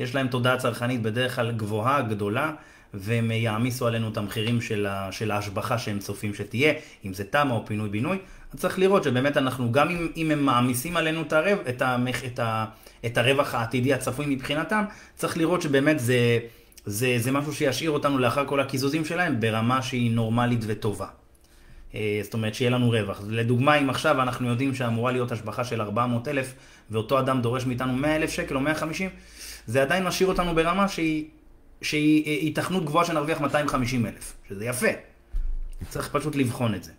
יש להם תודעה צרכנית בדרך כלל גבוהה, גדולה, והם יעמיסו עלינו את המחירים של, ה, של ההשבחה שהם צופים שתהיה, אם זה תמ"א או פינוי-בינוי. אז צריך לראות שבאמת אנחנו, גם אם, אם הם מעמיסים עלינו את, הרב, את, המח, את, ה, את הרווח העתידי הצפוי מבחינתם, צריך לראות שבאמת זה, זה, זה משהו שישאיר אותנו לאחר כל הקיזוזים שלהם ברמה שהיא נורמלית וטובה. אה, זאת אומרת שיהיה לנו רווח. לדוגמה, אם עכשיו אנחנו יודעים שאמורה להיות השבחה של 400 אלף, ואותו אדם דורש מאיתנו 100 אלף שקל או 150, זה עדיין משאיר אותנו ברמה שהיא, שהיא אה, היתכנות גבוהה שנרוויח 250 אלף, שזה יפה. צריך פשוט לבחון את זה.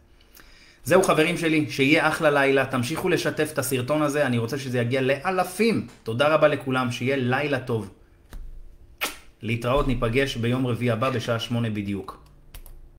זהו חברים שלי, שיהיה אחלה לילה, תמשיכו לשתף את הסרטון הזה, אני רוצה שזה יגיע לאלפים. תודה רבה לכולם, שיהיה לילה טוב. להתראות, ניפגש ביום רביעי הבא בשעה שמונה בדיוק.